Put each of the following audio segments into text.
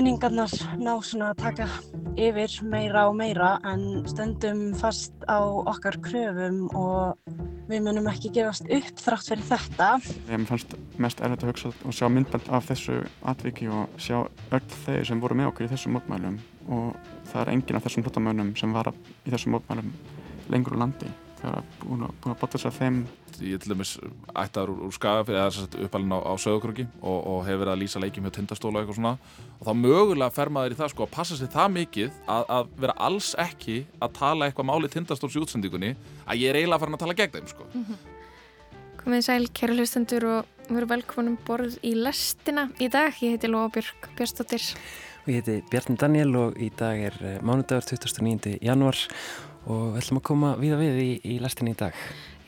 tilfinningarnar ná svona að taka yfir meira og meira en stöndum fast á okkar kröfum og við munum ekki gefast upp þrátt fyrir þetta. Ég fannst mest erfitt að hugsa og sjá myndbælt af þessu atviki og sjá öll þeir sem voru með okkur í þessum mótmælum og það er engin af þessum hlutamönnum sem var í þessum mótmælum lengur úr landi þegar búin að, búin að bota þess að þeim Ég til dæmis ættar úr, úr Skagafið eða uppalinn á, á sögurkröki og, og hefur verið að lýsa leikjum hjá tindastóla og eitthvað svona og þá mögulega fer maður í það sko að passa sér það mikið að, að vera alls ekki að tala eitthvað máli tindastóls í útsendíkunni að ég er eiginlega farin að tala gegn þeim sko mm -hmm. Komið sæl, kæra hlustendur og veru velkonum borð í lestina í dag. Ég heiti Lóa Björk Björnstóttir og ég heiti Bjarni Daniel og í dag er eh, mánudagur 29. januar og við ætlum að koma viða við í, í lestinni í dag.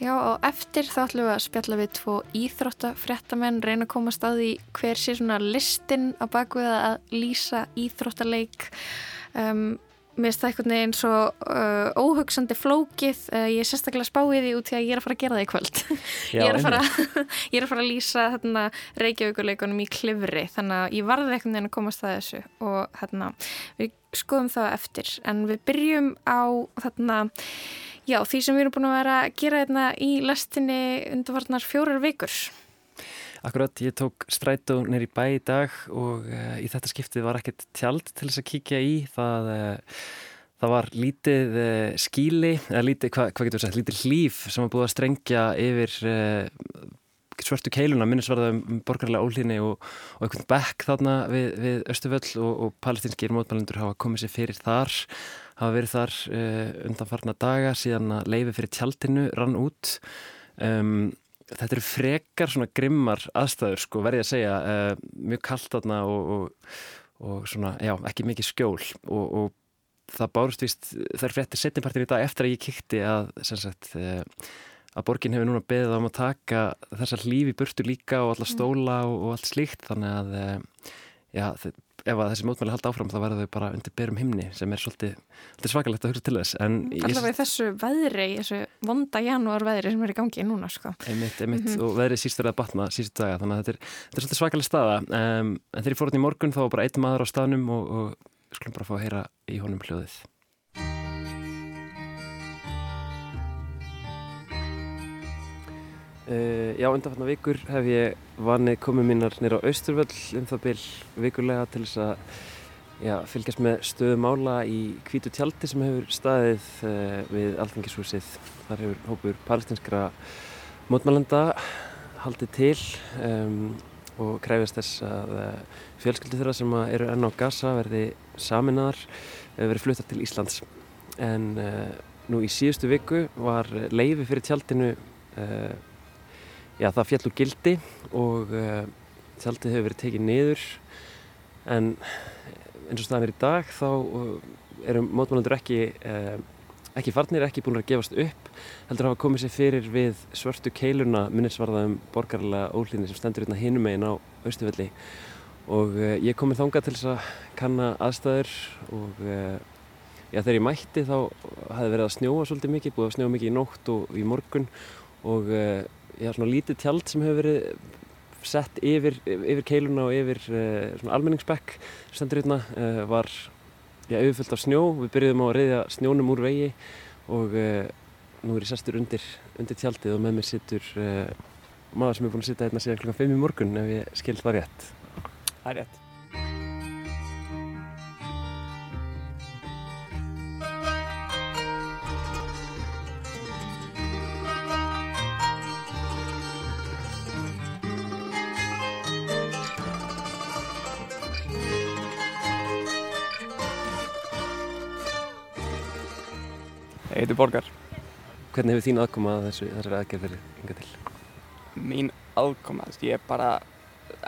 Já og eftir þá ætlum við að spjalla við tvo íþróttafréttamenn, reyna að koma staði hver sé svona listin á bakvið að lýsa íþróttaleik. Um, Mér finnst það einhvern veginn svo uh, óhugsandi flókið, uh, ég er sérstaklega spáið því út því að ég er að fara að gera það í kvöld. Já, ég, er fara, ég er að fara að lýsa hérna, reykjavíkuleikunum í klifri þannig að ég varði einhvern veginn að komast það þessu og hérna, við skoðum það eftir en við byrjum á þarna, já, því sem við erum búin að vera að gera hérna, í lastinni undarvarnar fjórar vikur. Akkurat, ég tók strætó neyri bæ í dag og uh, í þetta skiptið var ekkert tjald til þess að kíkja í. Það, uh, það var lítið uh, skíli, eða lítið, hvað hva getur við sagt, lítið hlýf sem var búið að strengja yfir svörtu keiluna, minnisvarða um borgarlega ólíðinni og, og einhvern bekk þarna við, við Östuföll og, og palestinskir mótmælendur hafa komið sér fyrir þar, hafa verið þar undanfarna daga síðan að leifi fyrir tjaldinu rann út. Um, þetta eru frekar svona grimmar aðstæður sko verði að segja. Uh, mjög kallt aðna og, og, og svona, já, ekki mikið skjól. Og, og það bárust vist er frettir setjumpartin í dag eftir að ég kikti að sagt, uh, að borgin hefur núna beðið um að taka þessar lífi burtu líka og alla mm. stóla og allt slíkt. Þannig að uh, já, ef að þessi mótmæli halda áfram þá verður þau bara undir berum himni sem er svolítið, svolítið svakalegt að hugsa til þess í þessu veðri, þessu vonda janúar veðri sem er í gangi núna sko. Einmitt, einmitt mm -hmm. og veðrið sístur að batna sístu daga þannig að þetta er, þetta er svolítið svakaleg staða um, en þegar ég fór hérna í morgun þá var bara einn maður á staðnum og, og skulum bara fá að heyra í honum hljóðið Uh, já, undanfarnar vikur hef ég vanið komið mínar nýra á Austurvöll um það byl vikulega til þess að já, fylgjast með stöðu mála í kvítu tjaldi sem hefur staðið uh, við Alþingishúsið. Þar hefur hópur palestinskra mótmælanda haldið til um, og kræfist þess að uh, fjölskyldi þeirra sem eru enn á Gaza verði saminnaðar verið fluttar til Íslands. En nú í síðustu viku var leifi fyrir tjaldinu já, það fjall úr gildi og uh, tjaldið hefur verið tekið niður. En eins og staðan er í dag þá uh, eru mótmælandur ekki, uh, ekki farnir, ekki búin að gefast upp heldur að hafa komið sér fyrir við svörtu keiluna minnisvarðaðum borgarlega ólýðinni sem stendur hérna hinum megin á Östufelli og ég kom með þánga til þess að kanna aðstæður og já, þegar ég mætti þá hafði verið að snjóa svolítið mikið, búið að snjóa mikið í nótt og í morgun. Og já, svona lítið tjald sem hefur verið sett yfir, yfir keiluna og yfir uh, svona almenningsbekk stendur hérna uh, var já, auðvöld af snjó, við byrjuðum á að reyðja snjónum úr vegi og uh, nú er ég sestur undir, undir tjaldið og með mér sittur maður sem er búin að sitta hérna síðan klukkan 5 í morgun ef ég skild var rétt. Það er rétt heiti Borgar. Hvernig hefur þín aðkoma að þessu, þessari aðgerð verið yngar til? Mín aðkoma, þú veist, ég er bara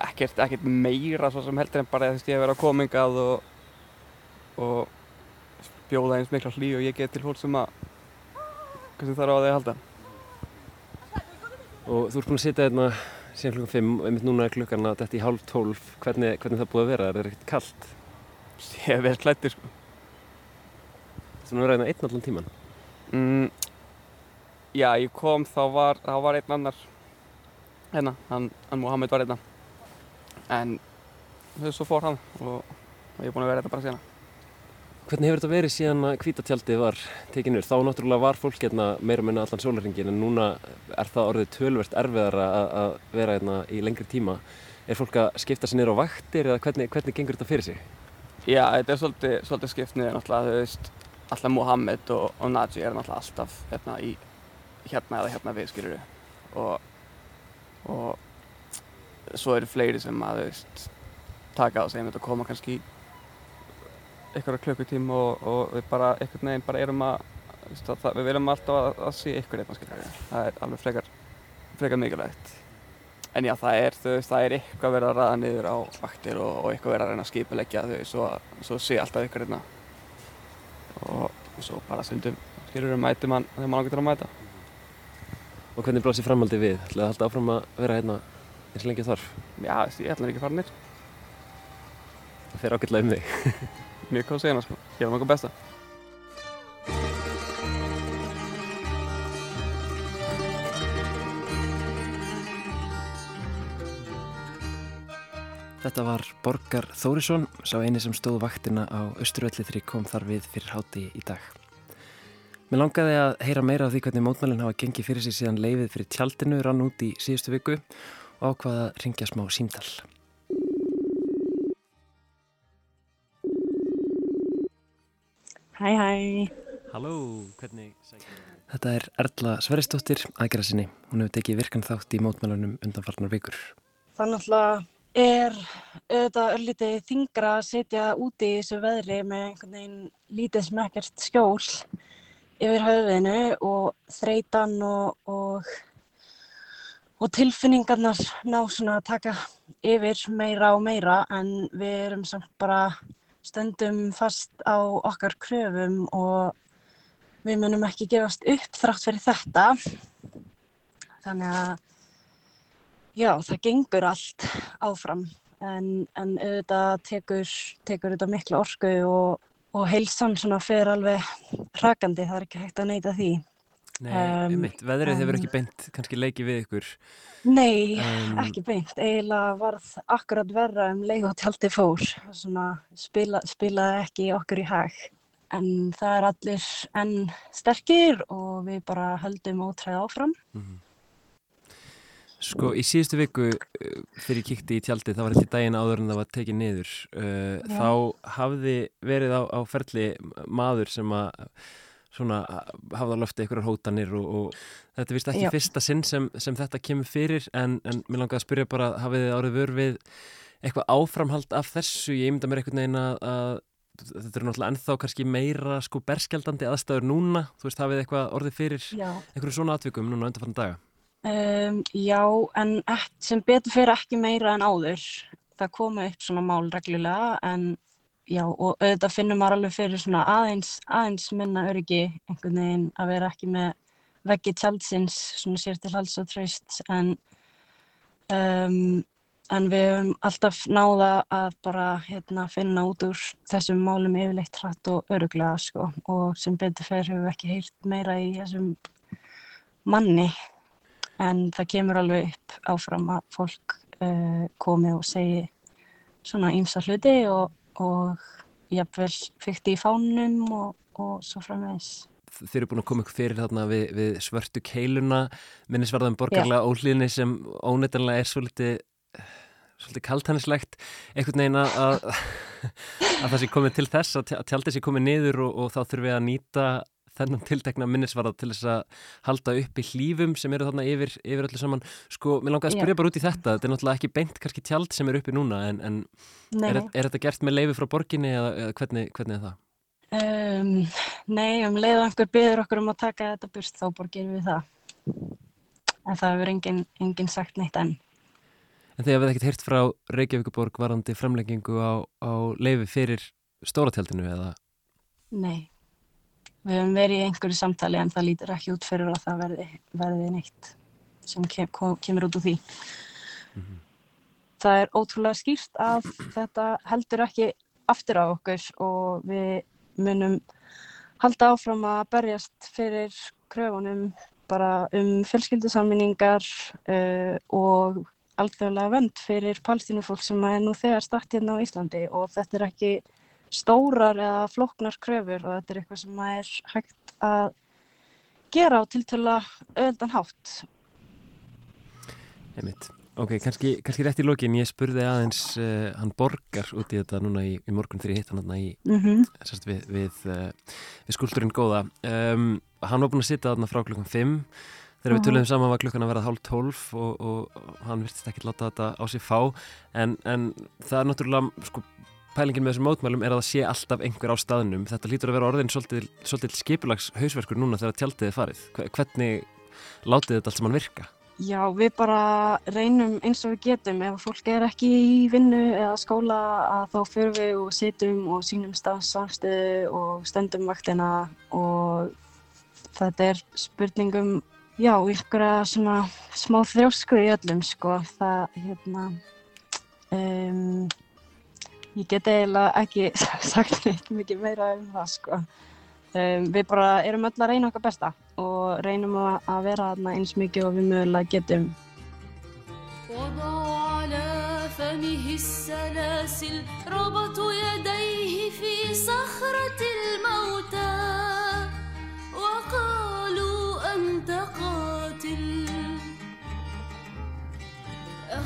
ekkert, ekkert meira svo sem heldur en bara þú veist, ég hef verið á komingað og, og bjóða eins mikla hlý og ég get til hólk sem að kannski þarf á að halda. Og þú ert búinn að sitja hérna síðan klukkan 5 og einmitt núna er klukkan að þetta í hálf 12. Hvernig, hvernig það búið að vera? Er það ekkert kallt? Ég hef verið klættir, sko. Þú erum að ræða einn allan tíman? Mm, já, ég kom þá var, þá var einn annar hérna, hann, hann Mohamed var hérna en svo fór hann og og ég er búin að vera þetta bara síðan. Hvernig hefur þetta verið síðan að kvítatjaldið var tekinur? Þá náttúrulega var fólk hérna meira meina allan sólarringin en núna er það orðið tölvert erfiðar að vera hérna í lengri tíma. Er fólk að skipta sér niður á vaktir eða hvernig, hvernig gengur þetta fyrir sig? Já, þetta er svolítið, svolítið skipt niður náttúrulega, þú veist, alltaf Mohamed og, og Naji er náttúrulega alltaf hérna í hérna eða hérna við, skilur við. Og, og svo eru fleiri sem að, veist, taka á sig einmitt og koma kannski einhverja klukkutíma og, og við bara einhvern veginn bara erum að, að við viljum alltaf að, að sé ykkur eitthvað skilja það er alveg frekar, frekar mikilvægt. En já það er, veist, það er eitthvað verið að ræða niður á vaktir og, og eitthvað verið að reyna að skipilegja þau svo, svo sé alltaf ykkur hérna og svo bara stundum skilur við mæti mann þegar mann ákveður að mæta Og hvernig bláðs ég framhaldi við? ætlaði það alltaf áfram að vera hérna eins og lengi þarf? Já, ég ætla ekki að fara nýr Það fer ágætlega um þig mjög góð að segja sko. gerum okkur besta Þetta var Borgar Þórisson, sá eini sem stóð vaktina á Östurölli þegar ég kom þar við fyrir háti í dag. Mér langaði að heyra meira af því hvernig mótmælinn hafa gengið fyrir sig síðan leifið fyrir tjaldinu rann út í síðustu viku og ákvaða að ringja smá símdal. Hæ hæ. Halló, hvernig sækir þið? Þetta er Erla Sveristóttir aðgerða sinni. Hún hefur tekið virkan þátt í mótmælunum undanfarnar vikur. Þannig að er auðvitað örlítið þingra að setja úti í þessu veðri með einhvern veginn lítið sem ekkert skjól yfir höfðinu og þreitan og, og, og tilfinningarnar ná svona að taka yfir meira og meira en við erum samt bara stöndum fast á okkar kröfum og við munum ekki gefast upp þrátt fyrir þetta. Þannig að já, það gengur allt áfram en, en auðvitað tekur, tekur þetta miklu orku og, og heilsan svona fer alveg hrakandi, það er ekki hægt að neyta því. Nei, um, einmitt, veðrið hefur ekki beint kannski leikið við ykkur Nei, um, ekki beint. Eiginlega varð akkurat verra um leið og tjaldi fór. Svona spila, spilaði ekki okkur í hag. En það er allir enn sterkir og við bara höldum ótræð áfram. Mm -hmm. Sko í síðustu viku uh, fyrir kíkti í tjaldi, það var ekki daginn áður en það var tekið niður. Uh, þá hafði verið á, á ferli maður sem að svona hafða löfti einhverjar hótanir og, og þetta er vist ekki Já. fyrsta sinn sem, sem þetta kemur fyrir en, en mér langar að spyrja bara hafið þið árið vör við eitthvað áframhald af þessu, ég mynda mér einhvern veginn að, að þetta eru náttúrulega ennþá kannski meira sko berskjaldandi aðstæður núna, þú veist hafið eitthvað orðið fyrir Já. einhverju svona atvikum núna undanfarnan daga? Um, já, en sem betur fyrir ekki meira en áður. Það komu upp svona mál reglulega en já og auðvitað finnum maður alveg fyrir svona aðeins, aðeins minna öryggi einhvern veginn að vera ekki með veggi tjaldsins svona sér til hals og tröst en um, en við höfum alltaf náða að bara hérna finna út úr þessum málum yfirleitt hratt og öruglega sko og sem betur fyrir hefur við ekki heyrt meira í þessum manni en það kemur alveg upp áfram að fólk uh, komi og segi svona ímsa hluti og og jafnvel fyrti í fánum og, og svo framvegs. Þeir eru búin að koma ykkur fyrir þarna við, við svörtu keiluna, minnisvarðan borgarlega óhlýðinni sem óneitanlega er svolítið, svolítið kaltannislegt, einhvern veginn að, að það sé komið til þess að tjaldið sé komið niður og, og þá þurfum við að nýta þennan tiltekna minnisvarða til þess að halda upp í hlýfum sem eru þarna yfir, yfir öllu saman. Sko, mér langar að spyrja Já. bara út í þetta. Þetta er náttúrulega ekki beint kannski tjald sem er uppi núna en, en er, er þetta gert með leifi frá borginni eða, eða hvernig, hvernig er það? Um, nei, um leið og einhver byrður okkur um að taka þetta burt þá borgir við það. En það hefur enginn engin sagt neitt enn. En þið hafið ekkert heyrt frá Reykjavíkuborg varandi fremleggingu á, á leifi fyrir stóratjaldinu eða? Nei. Við höfum verið í einhverju samtali en það lítur ekki út fyrir að það verði, verði neitt sem kem, kemur út úr því. Mm -hmm. Það er ótrúlega skýrt að þetta heldur ekki aftur á okkur og við munum halda áfram að berjast fyrir kröfunum bara um fjölskyldusamminningar uh, og alþjóðlega vönd fyrir palstínufólk sem er nú þegar statt hérna á Íslandi og þetta er ekki stórar eða flóknar kröfur og þetta er eitthvað sem er hægt að gera á tiltöla auðvöldan hátt. Einmitt. Ok, kannski, kannski rétt í lokin, ég spurði aðeins uh, hann borgar út í þetta núna í, í morgun þegar ég hitt hann hérna í, Mm -hmm. sérst, við, við, uh, við skulturinn góða. Um, hann var búin að sitja þarna frá klukkan 5 þegar við Mhm. töluðum saman var klukkan að vera hálf 12 og, og, og hann virtist ekki láta þetta á sig fá en, en það er náttúrulega sko, pælingin með þessum mótmælum er að það sé alltaf einhver á staðnum. Þetta lítur að vera orðin svolítið, svolítið skipulags hausverkur núna þegar tjaldið er farið. Hve- Hvernig látið þetta allt saman virka? Já, við bara reynum eins og við getum. Ef fólk er ekki í vinnu eða skóla að þá fyrir við og sitjum og sínum samstöðu og stöndum vaktina og þetta er spurningum, já, einhverja svona smá þrjósku í öllum, sko. Það, hérna, um, ég get eiginlega ekki sagt neitt mikið meira um það, sko. Um, við bara erum öll að reyna okkar besta og reynum að, að vera þarna eins mikið og við mögulega getum.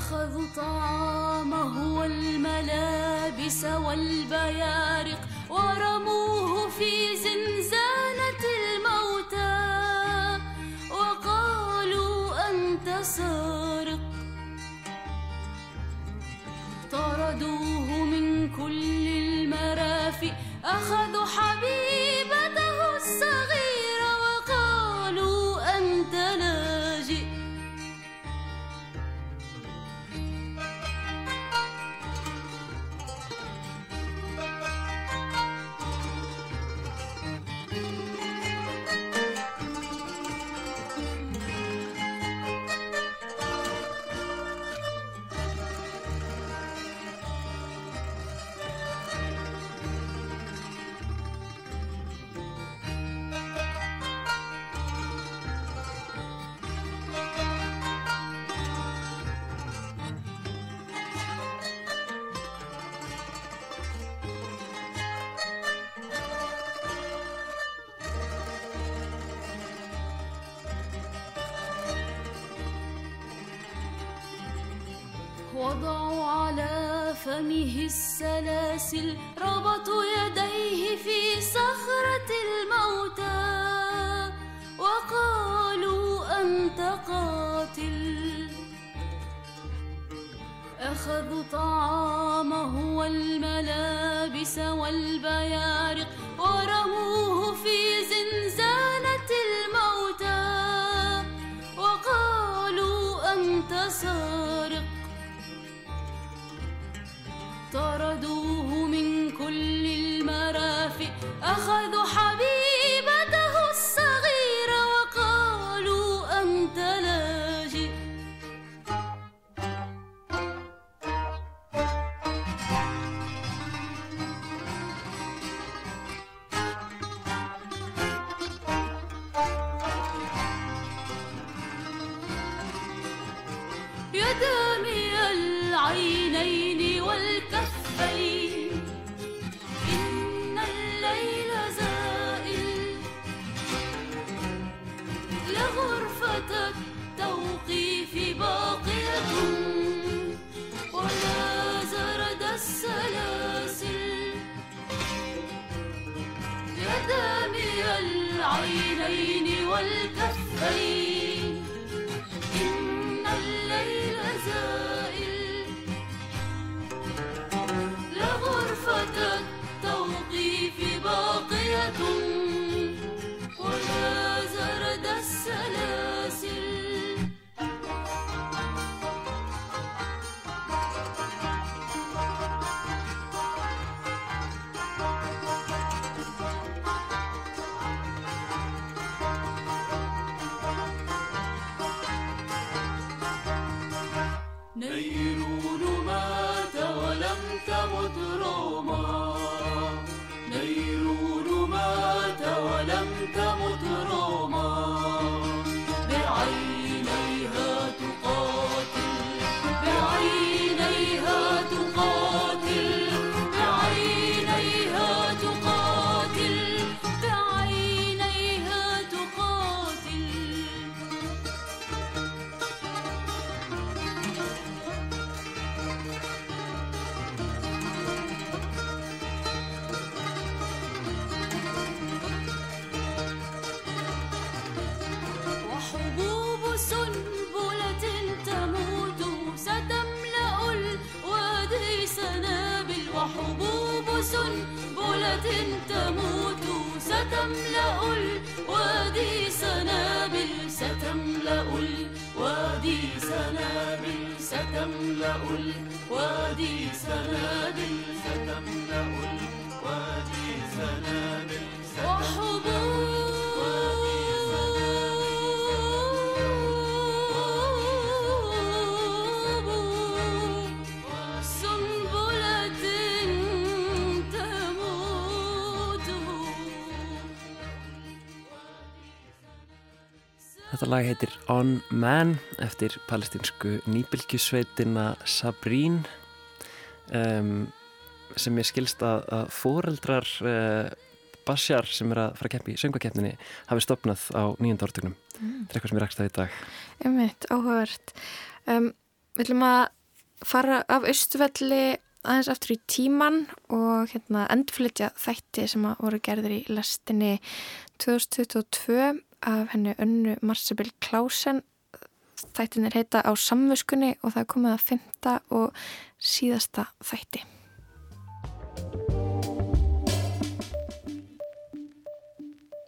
أخذوا طعامه والملابس والبيارق ورموه في زنزانة الموتى وقالوا أنت سارق. طردوه من كل المرافق أخذوا حبيبته وضعوا على فمه السلاسل ربطوا يديه في صخرة الموتى. وقالوا أنت قاتل. أخذوا طعامه والملابس والبيارق حبوب سنبلة تموت ستملأ الوادي سنابل ستملأ الوادي سنابل ستملأ الوادي سنابل ستملأ الوادي سنابل وحبوب Þetta lag heitir On Man eftir palestinsku nýbylgjusveitina Sabrín um, sem ég skilst að, að foreldrar uh, Bashar sem er að fara að keppi í söngakeppninni hafi stopnað á nýjönda ártugnum. Þetta er eitthvað sem er rækst að í dag. Einmitt, áhugavert. Um, við ætlum að fara af Östufelli aðeins aftur í tíman og hérna endurflytja þætti sem að voru gerðir í lestinni 2022 af henni önnu Marsebil Klausen. Þættin er heita á samvöskunni og það er komið að fymta og síðasta þætti.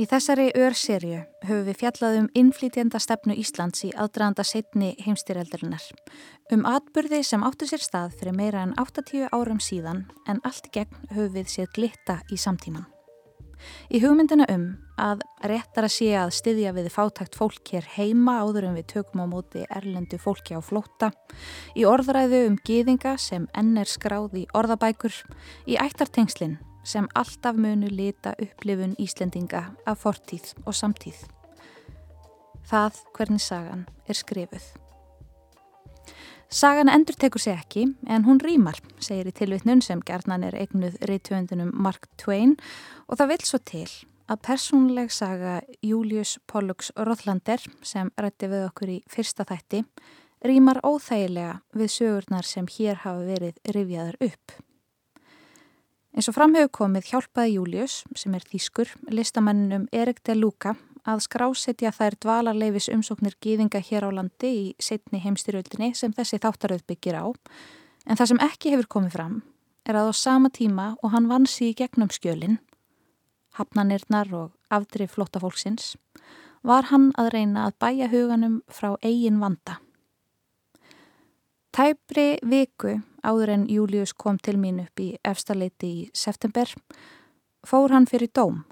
Í þessari örserju höfum við fjallað um innflýtjenda stefnu Íslands í aðdraðanda setni heimstyreldarinnar. Um atburði sem áttu sér stað fyrir meira en 80 árum síðan en allt gegn höfum við séð glitta í samtíman. Í hugmyndina um að réttar að sé að styðja við fátækt fólk hér heima áður en við tökum á móti erlendu fólki á flóta, í orðræðu um gýðinga sem enn er skráð í orðabækur, í ættartengslinn sem alltaf munu lita upplifun Íslendinga af fortíð og samtíð. Það hvernig sagan er skrifuð. Sagan endur tekur sig ekki en hún rýmar, segir í tilvitnun sem gerðnan er eignuð reytöfundunum Mark Twain og það vil svo til að persónleg saga Július Pollux Rothlander sem rætti við okkur í fyrsta þætti rýmar óþægilega við sögurnar sem hér hafa verið rifjaðar upp. Eins og framhefur komið hjálpaði Július, sem er þýskur, listamennunum Erik de Luca að skrásetja þær dvalarleifis umsóknir gýðinga hér á landi í setni heimstyrjöldinni sem þessi þáttaröð byggir á. En það sem ekki hefur komið fram er að á sama tíma og hann vann sig í gegnum skjölinn, hafnanirnar og afdrif flóttafólksins, var hann að reyna að bæja huganum frá eigin vanda. Tæpri viku áður en Július kom til mín upp í efstaleiti í september fór hann fyrir dóm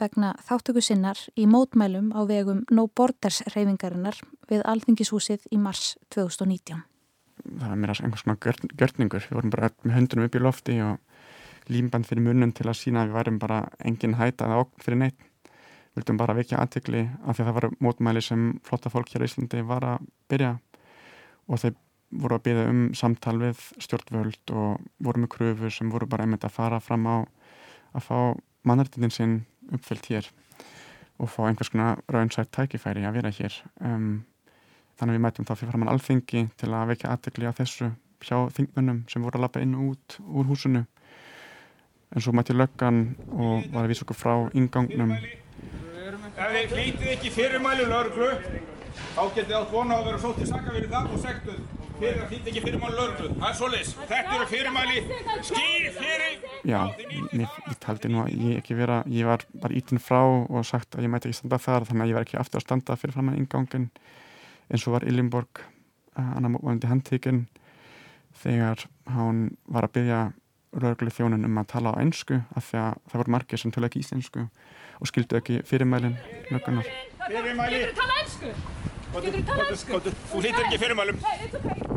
vegna þáttöku sinnar í mótmælum á vegum No Borders reyfingarinnar við Alþingishúsið í mars 2019. Það var mér að einhvers svona gjörn, gjörningur. Við vorum bara með höndunum upp í lofti og límband fyrir munnum til að sína að við værum bara engin hæta eða okn fyrir neitt. Vildum bara vekja aðtikli af því að það var mótmæli sem flotta fólk hér í Íslandi var að byrja og þeir voru að byrja um samtal við stjórnvöld og voru með kröfur sem voru bara einmitt að fara fram á að fá mannartindin sinn uppfyllt hér og fá einhvers konar raunsætt tækifæri að vera hér. Um, þannig að við mætum þá fyrir framann alþingi til að vekja aðtekli á þessu hjá þingmönnum sem voru að lappa inn og út úr húsinu. En svo mætti löggan og var að vísa okkur frá ingangnum. Ef þið hlítið ekki fyrirmæli lauruglu, þá getið þið átt vona á að vera sótt til saka fyrir það og sektuð. Fyrir að hlítið ekki fyrirmæli lauruglu. Það er svoleiðis. Þetta eru fyrirmæli. Skýr fyrir... Já, mér, ég taldi nú að ég ekki vera, ég var bara ítinn frá og sagt að ég mæti ekki standa þar þannig að ég var ekki aftur að standa fyrir framann ingangin eins og var Ilimborg, annar mótmælandi handtíkinn þegar hann var að byggja lauruglu þjónun um að tala á einsku af því að það voru margir sem tala ekki íslensku og skildu ekki fyrirmælin löggunar. Fyrirmæli. Getur þú tala ennsku? Getur þú tala ennsku? Þú hlítir ekki fyrirmælum. Hey, it's okay.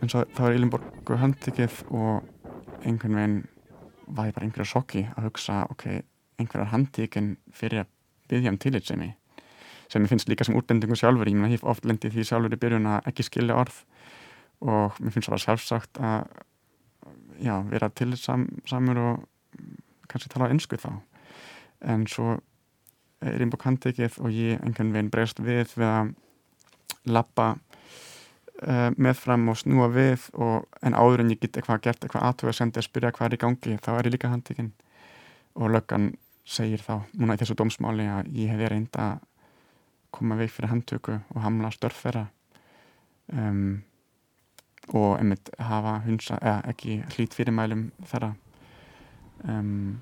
En svo það var Ilimborgu handtikið og einhvern veginn var ég bara einhverja sjokki að hugsa ok, einhverjar handtíkin fyrir að byggja um tillitsemi sem ég finnst líka sem útbendingu sjálfur ég hef oft lendið því sjálfur í byrjun að ekki skilja orð og mér finnst það sjálfsagt að já, vera tillitsamur og kannski tala á ennsku þá. En svo er Ilimborg handtikið og ég einhvern veginn bregst við við að lappa uh, með fram og snúa við og, en áður en ég get eitthvað gert eitthvað aðtöðu að senda að spyrja hvað er í gangi þá er ég líka handtíkinn og löggan segir þá núna í þessu dómsmáli að ég hef verið reynd að koma veik fyrir handtöku og hamla störf þeirra. Um, og einmitt hafa hunsa, eða ekki hlýt fyrirmælum þeirra. Um,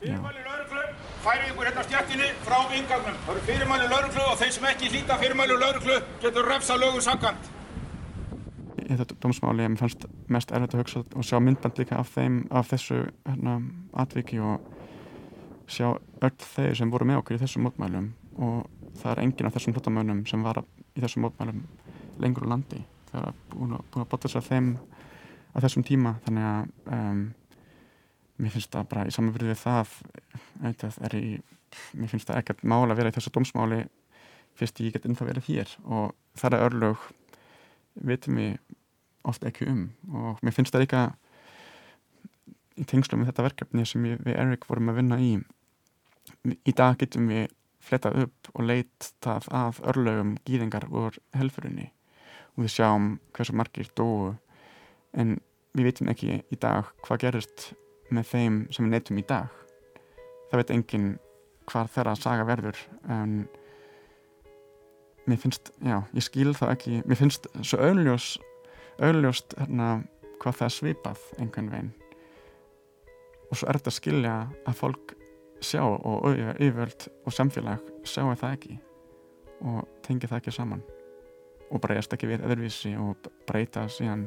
Fyrirmæli lauruglu, færið ykkur hérna á stjættinni frá yngangnum. Það eru fyrirmæli lauruglu og þeir sem ekki hlýta fyrirmæli lauruglu getur refsa lögum í þetta dómsmáli mér fannst mest erfitt að hugsa og sjá myndband líka af þeim, af þessu hérna, atviki og sjá öll þeir sem voru með okkur í þessum mótmælum. Og það er enginn af þessum hlutamönnum sem var í þessum mótmælum lengur úr landi það er búin að, að bota sér þeim á þessum tíma. Þannig að um, mér finnst það bara í samanbyrði við það eitthvað, er í, mér finnst það ekkert mál að vera í þessu dómsmáli fyrst ég get ennþá verið hér. Og það er örlög vitum við oft ekki um. Og mér finnst það líka í tengslum með þetta verkefni sem ég, við Erik vorum að vinna í í dag getum við fletað upp og leitað að örlögum gýðingar úr helfurinni og við sjáum hversu margir dóu. En við veitum ekki í dag hvað gerist með þeim sem við neytum í dag. Það veit enginn hvað þeirra saga verður en mér finnst, já, ég skil það ekki. Mér finnst svo auðljós auðljóst hérna hvað það svipað einhvern veginn. Og svo er þetta að skilja að fólk sjá og yfirvöld og samfélag sjáu það ekki og tengi það ekki saman og breyast ekki við öðruvísi og breyta síðan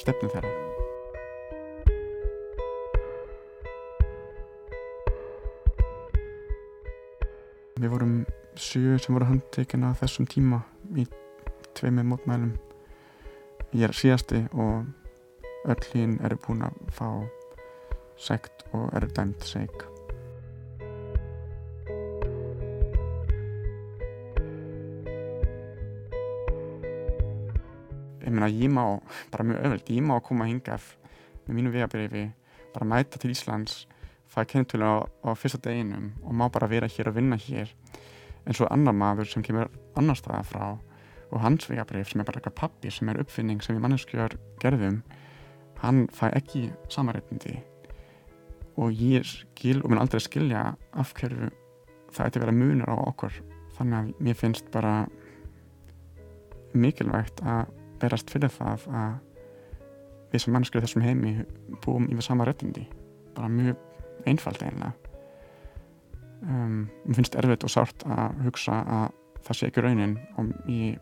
stefnu þeirra. Við vorum sjö sem voru handtekinn á þessum tíma í tveimir mótmælum. Ég er síðasti og öll hín eru búin að fá sekt og eru dæmt seg ég meina ég má bara mjög öðvöld, ég má koma að hinga með mínu vegabrifi bara mæta til Íslands fæ kennitölu á, á fyrsta deginum og má bara vera hér og vinna hér en svo annar maður sem kemur annar staða frá og hans vegabrif sem er bara eitthvað pappi sem er uppfinning sem við manneskjör gerðum hann fæ ekki samaréttindi og ég skil og mun aldrei skilja af hverju það ætti að vera munur á okkur. Þannig að mér finnst bara mikilvægt að berast fyrir það að við sem manneskjör þessum heimi búum yfir sama réttindi. Bara mjög einfalt einlega um, mér finnst erfitt og sárt að hugsa að það sé ekki raunin og ég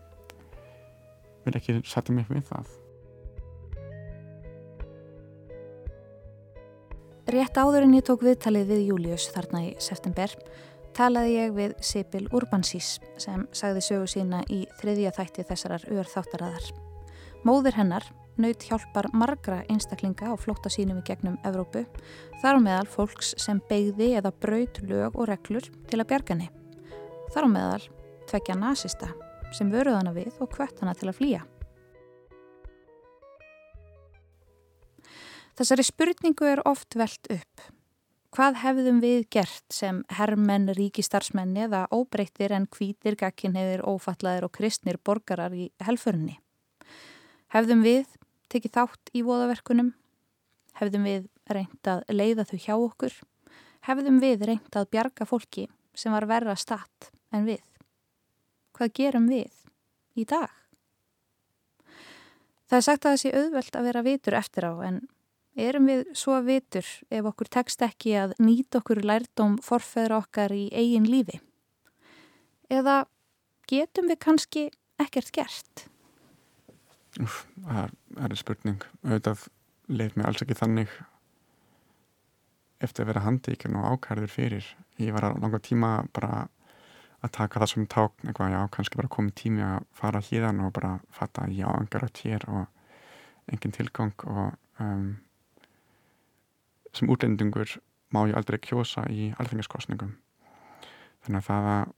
vil ekki setja mig við það. Rétt áður en ég tók viðtalið við Július þarna í september talaði ég við Sibyl Urbansís sem sagði sögu sína í þriðja þætti þessarar örþáttaraðar. Móðir hennar naut hjálpar margra einstaklinga á flótta sínum í gegnum Evrópu, þar á meðal fólks sem beigði eða braut lög og reglur til að bjargani. Þar á meðal tvekja nazista sem vöruð hana við og kvött hana til að flýja. Þessari spurningu er oft velt upp. Hvað hefðum við gert sem herrmenn, ríkistarsmenn eða óbreyttir en hvítir, gagkinheðir, ófallaðir og kristnir borgarar í helfurni? Hefðum við tekið þátt í voðaverkunum? Hefðum við reynt að leiða þau hjá okkur? Hefðum við reynt að bjarga fólki sem var verra statt en við? Hvað gerum við í dag? Það er sagt að það sé auðvelt að vera vitur eftir á en erum við svo vitur ef okkur tekst ekki að nýta okkur lærdóm forfeðra okkar í eigin lífi? Eða getum við kannski ekkert gert? Það er spurning. Auðvitað leif mér alls ekki þannig eftir að vera handíkinn og ákærður fyrir. Ég var að langa tíma bara að taka það sem tákn eitthvað, já, kannski bara komið tími að fara híðan og bara fatta að já, engar átt hér og engin tilgang og um, sem útlendingur má ég aldrei kjósa í alþengiskostningum þannig að það að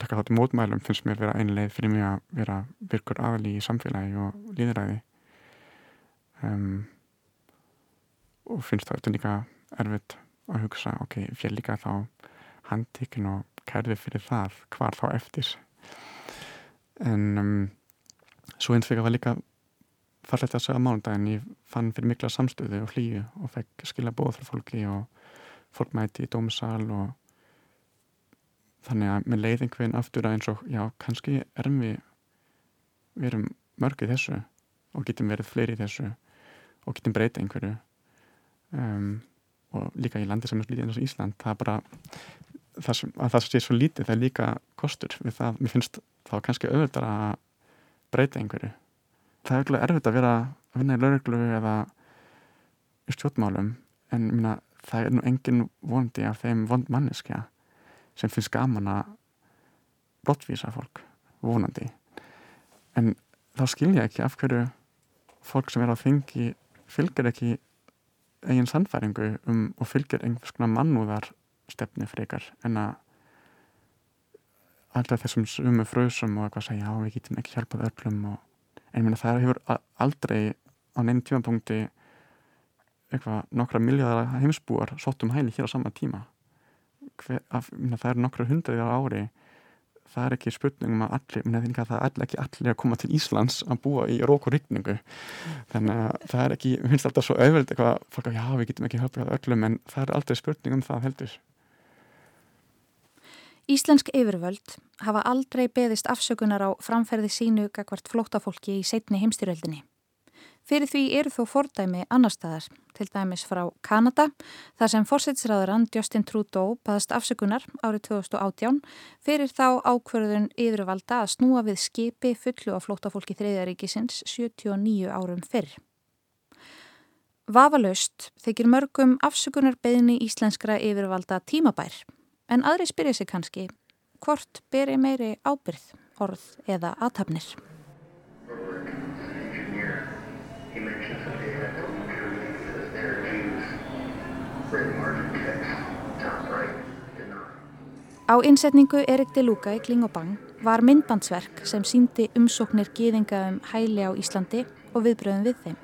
taka þátt í mótmælum finnst mér vera einleið fyrir mig að vera virkur aðli í samfélagi og líðræði um, og finnst það auðvitað líka erfitt að hugsa ok, fél líka þá handtíkin og kærði fyrir það hvar þá eftir? En um, svo eins fyrir það líka fallegt að segja mánudagin ég fann fyrir mikla samstöðu og hlýju og fekk skilja bóð frá fólki og fólk mæti í dómsal og þannig að með leið einhvern aftur að eins og já, kannski erum við við erum mörg í þessu og getum verið fleiri þessu og getum breyta einhverju. Um, og líka í landi sem er lítið eins og Ísland það er bara það sem, að það sé svo lítið það er líka kostur við það, mér finnst þá kannski auðvitað að breyta einhverju. Það er auðvitað erfitt að vera að vinna í lauruglu eða í stjórnmálum en minna, það er nú engin vondi af þeim vond manneskja sem finnst gaman að brottvísa fólk, vonandi. En þá skil ég ekki af hverju fólk sem er á þingi fylgir ekki eigin sannfæringu um, og fylgir einhvers konar mannúðar stefni frekar en að alltaf þessum sumu frösum og eitthvað segja já við getum ekki hjálpað öllum og, en ég meina það hefur aldrei á neinn tímapunkti eitthvað nokkra miljardar heimsbúar sótt um hæli hér á sama tíma Hver, ég meina, það eru nokkra hundraðir á ári. Það er ekki spurningum að allir, meina, það er ekki allir að koma til Íslands að búa í rók og rigningu. Þannig að það er ekki, mér finnst alltaf svo auðveld eitthvað, fólk að já við getum ekki hjálpað öllum en það er aldrei spurning um það heldur. Íslensk yfirvöld hafa aldrei beðist afsökunar á framferði sínu gagvart flóttafólki í setni heimstyröldinni. Fyrir því eru þó fordæmi annar staðar, til dæmis frá Kanada, þar sem fórsætsræðurann Justin Trudeau baðast afsökunar árið 2018 fyrir þá ákverðun yfirvalda að snúa við skipi fullu á flóttafólki þriðjaríkisins 79 árum fyrr. Vafalaust þykir mörgum afsökunar beðni íslenskra yfirvalda tímabær, en aðri spyrja sig kannski hvort beri meiri ábyrð, orð eða aðtapnir. Á innsetningu Erik de Luca í Klingobang var myndbandsverk sem síndi umsóknir gýðinga um hæli á Íslandi og viðbröðum við þeim.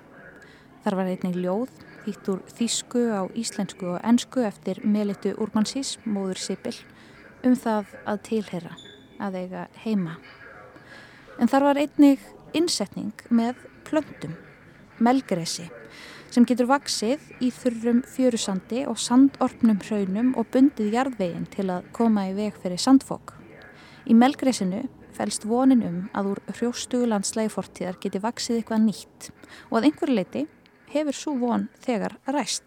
Þar var einnig ljóð, þýtt úr þýsku á íslensku og ensku eftir Melitu Urmansís, móður Sibyl, um það að tilheyra, að eiga heima. En þar var einnig innsetning með plöntum, melgresi, sem getur vaksið í þurrum fjörusandi og sandorpnum hraunum og bundið jarðveginn til að koma í veg fyrir sandfók. Í melgresinu fælst vonin um að úr hrjóstugu landslægi fortíðar geti vaksið eitthvað nýtt og að einhver leiti hefur svo von þegar ræst.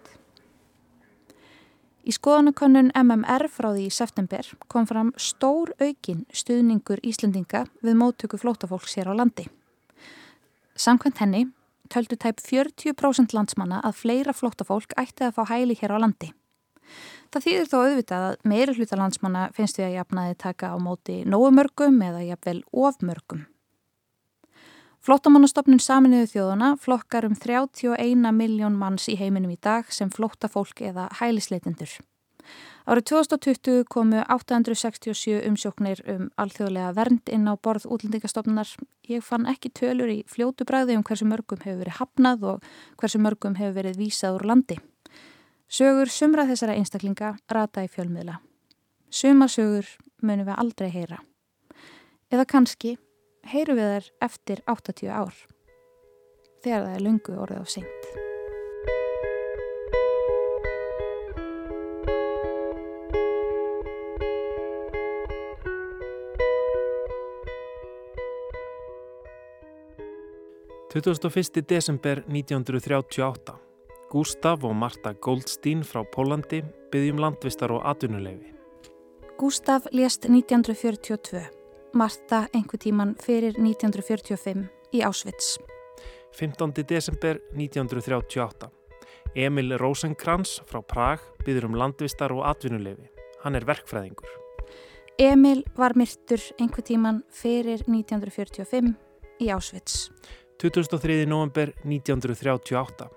Í skoðanakönnun MMR frá því í september kom fram stór aukin stuðningur Íslendinga við móttöku flótafólks hér á landi. Samkvæmt henni töldu tæp 40% landsmanna að fleira flóttafólk ætti að fá hæli hér á landi. Það þýðir þó auðvitað að meiri hluta landsmanna finnst við að jafnaði taka á móti nógumörgum eða jafnvel ofmörgum. Flóttamannastofnun saminuðu þjóðuna flokkar um 31 miljón manns í heiminum í dag sem flóttafólk eða hælisleitendur. Árið 2020 komu 867 umsjóknir um alþjóðlega vernd inn á borð útlendingastofnunar. Ég fann ekki tölur í fljótu bræði um hversu mörgum hefur verið hafnað og hversu mörgum hefur verið vísað úr landi. Sögur sumra þessara einstaklinga rata í fjölmiðla. Suma sögur munum við aldrei heyra. Eða kannski heyrum við þær eftir 80 ár. Þegar það er lungu orðið á seint. 21. desember 1938. Gustaf og Marta Goldstein frá Pólandi byggjum landvistar og atvinnuleifi. Gustaf lést 1942. Marta einhver tíman fyrir 1945 í Ásvits. 15. desember 1938. Emil Rosenkrantz frá Prag byður um landvistar og atvinnuleifi. Hann er verkfræðingur. Emil var myrtur einhver tíman fyrir 1945 í Ásvits. 23. november 1938.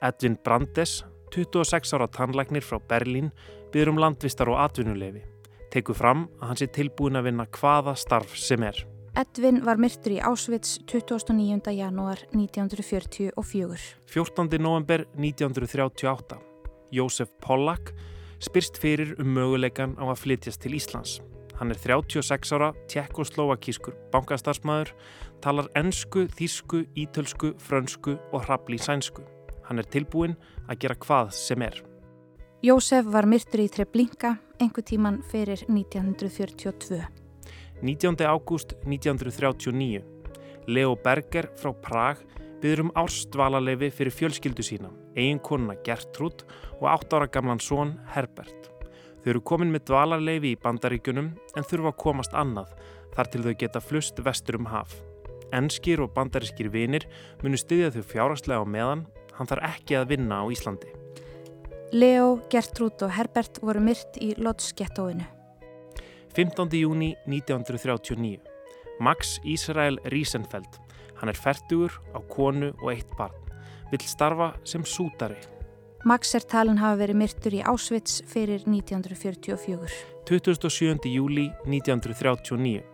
Edvin Brandes, 26 ára tannlæknir frá Berlín, byður um landvistar og atvinnuleifi. Tekur fram að hann sé tilbúin að vinna hvaða starf sem er. Edvin var myrtur í Ásvits 29. janúar 1944. 14. november 1938. Jósef Pollack spyrst fyrir um möguleikan á að flytjast til Íslands. Hann er 36 ára, tjekkoslovakískur bankastarsmaður, talar ennsku, þísku, ítölsku, frönsku og hrabli sænsku. Hann er tilbúin að gera hvað sem er. Jósef var myrtur í Treblinka einhver tíman fyrir 1942. 19. ágúst 1939. Leo Berger frá Prag byður um ársdvalarleifi fyrir fjölskyldu sína, eiginkonuna Gertrúd og 8 ára gamlan són Herbert. Þau eru komin með dvalarleifi í bandaríkunum en þurfa að komast annað þar til þau geta flust vestur um haf. Enskir og bandarískir vinir munu styðja þau fjárhagslega á meðan, hann þarf ekki að vinna á Íslandi. Leo, Gertrúd og Herbert voru myrt í Lodz-gettóinu. 15. júni 1939. Max Israel Riesenfeld. Hann er færtugur á konu og eitt barn. Vill starfa sem sútari. Max er talin hafa verið myrtur í Ásvits fyrir 1944. 27. júli 1939.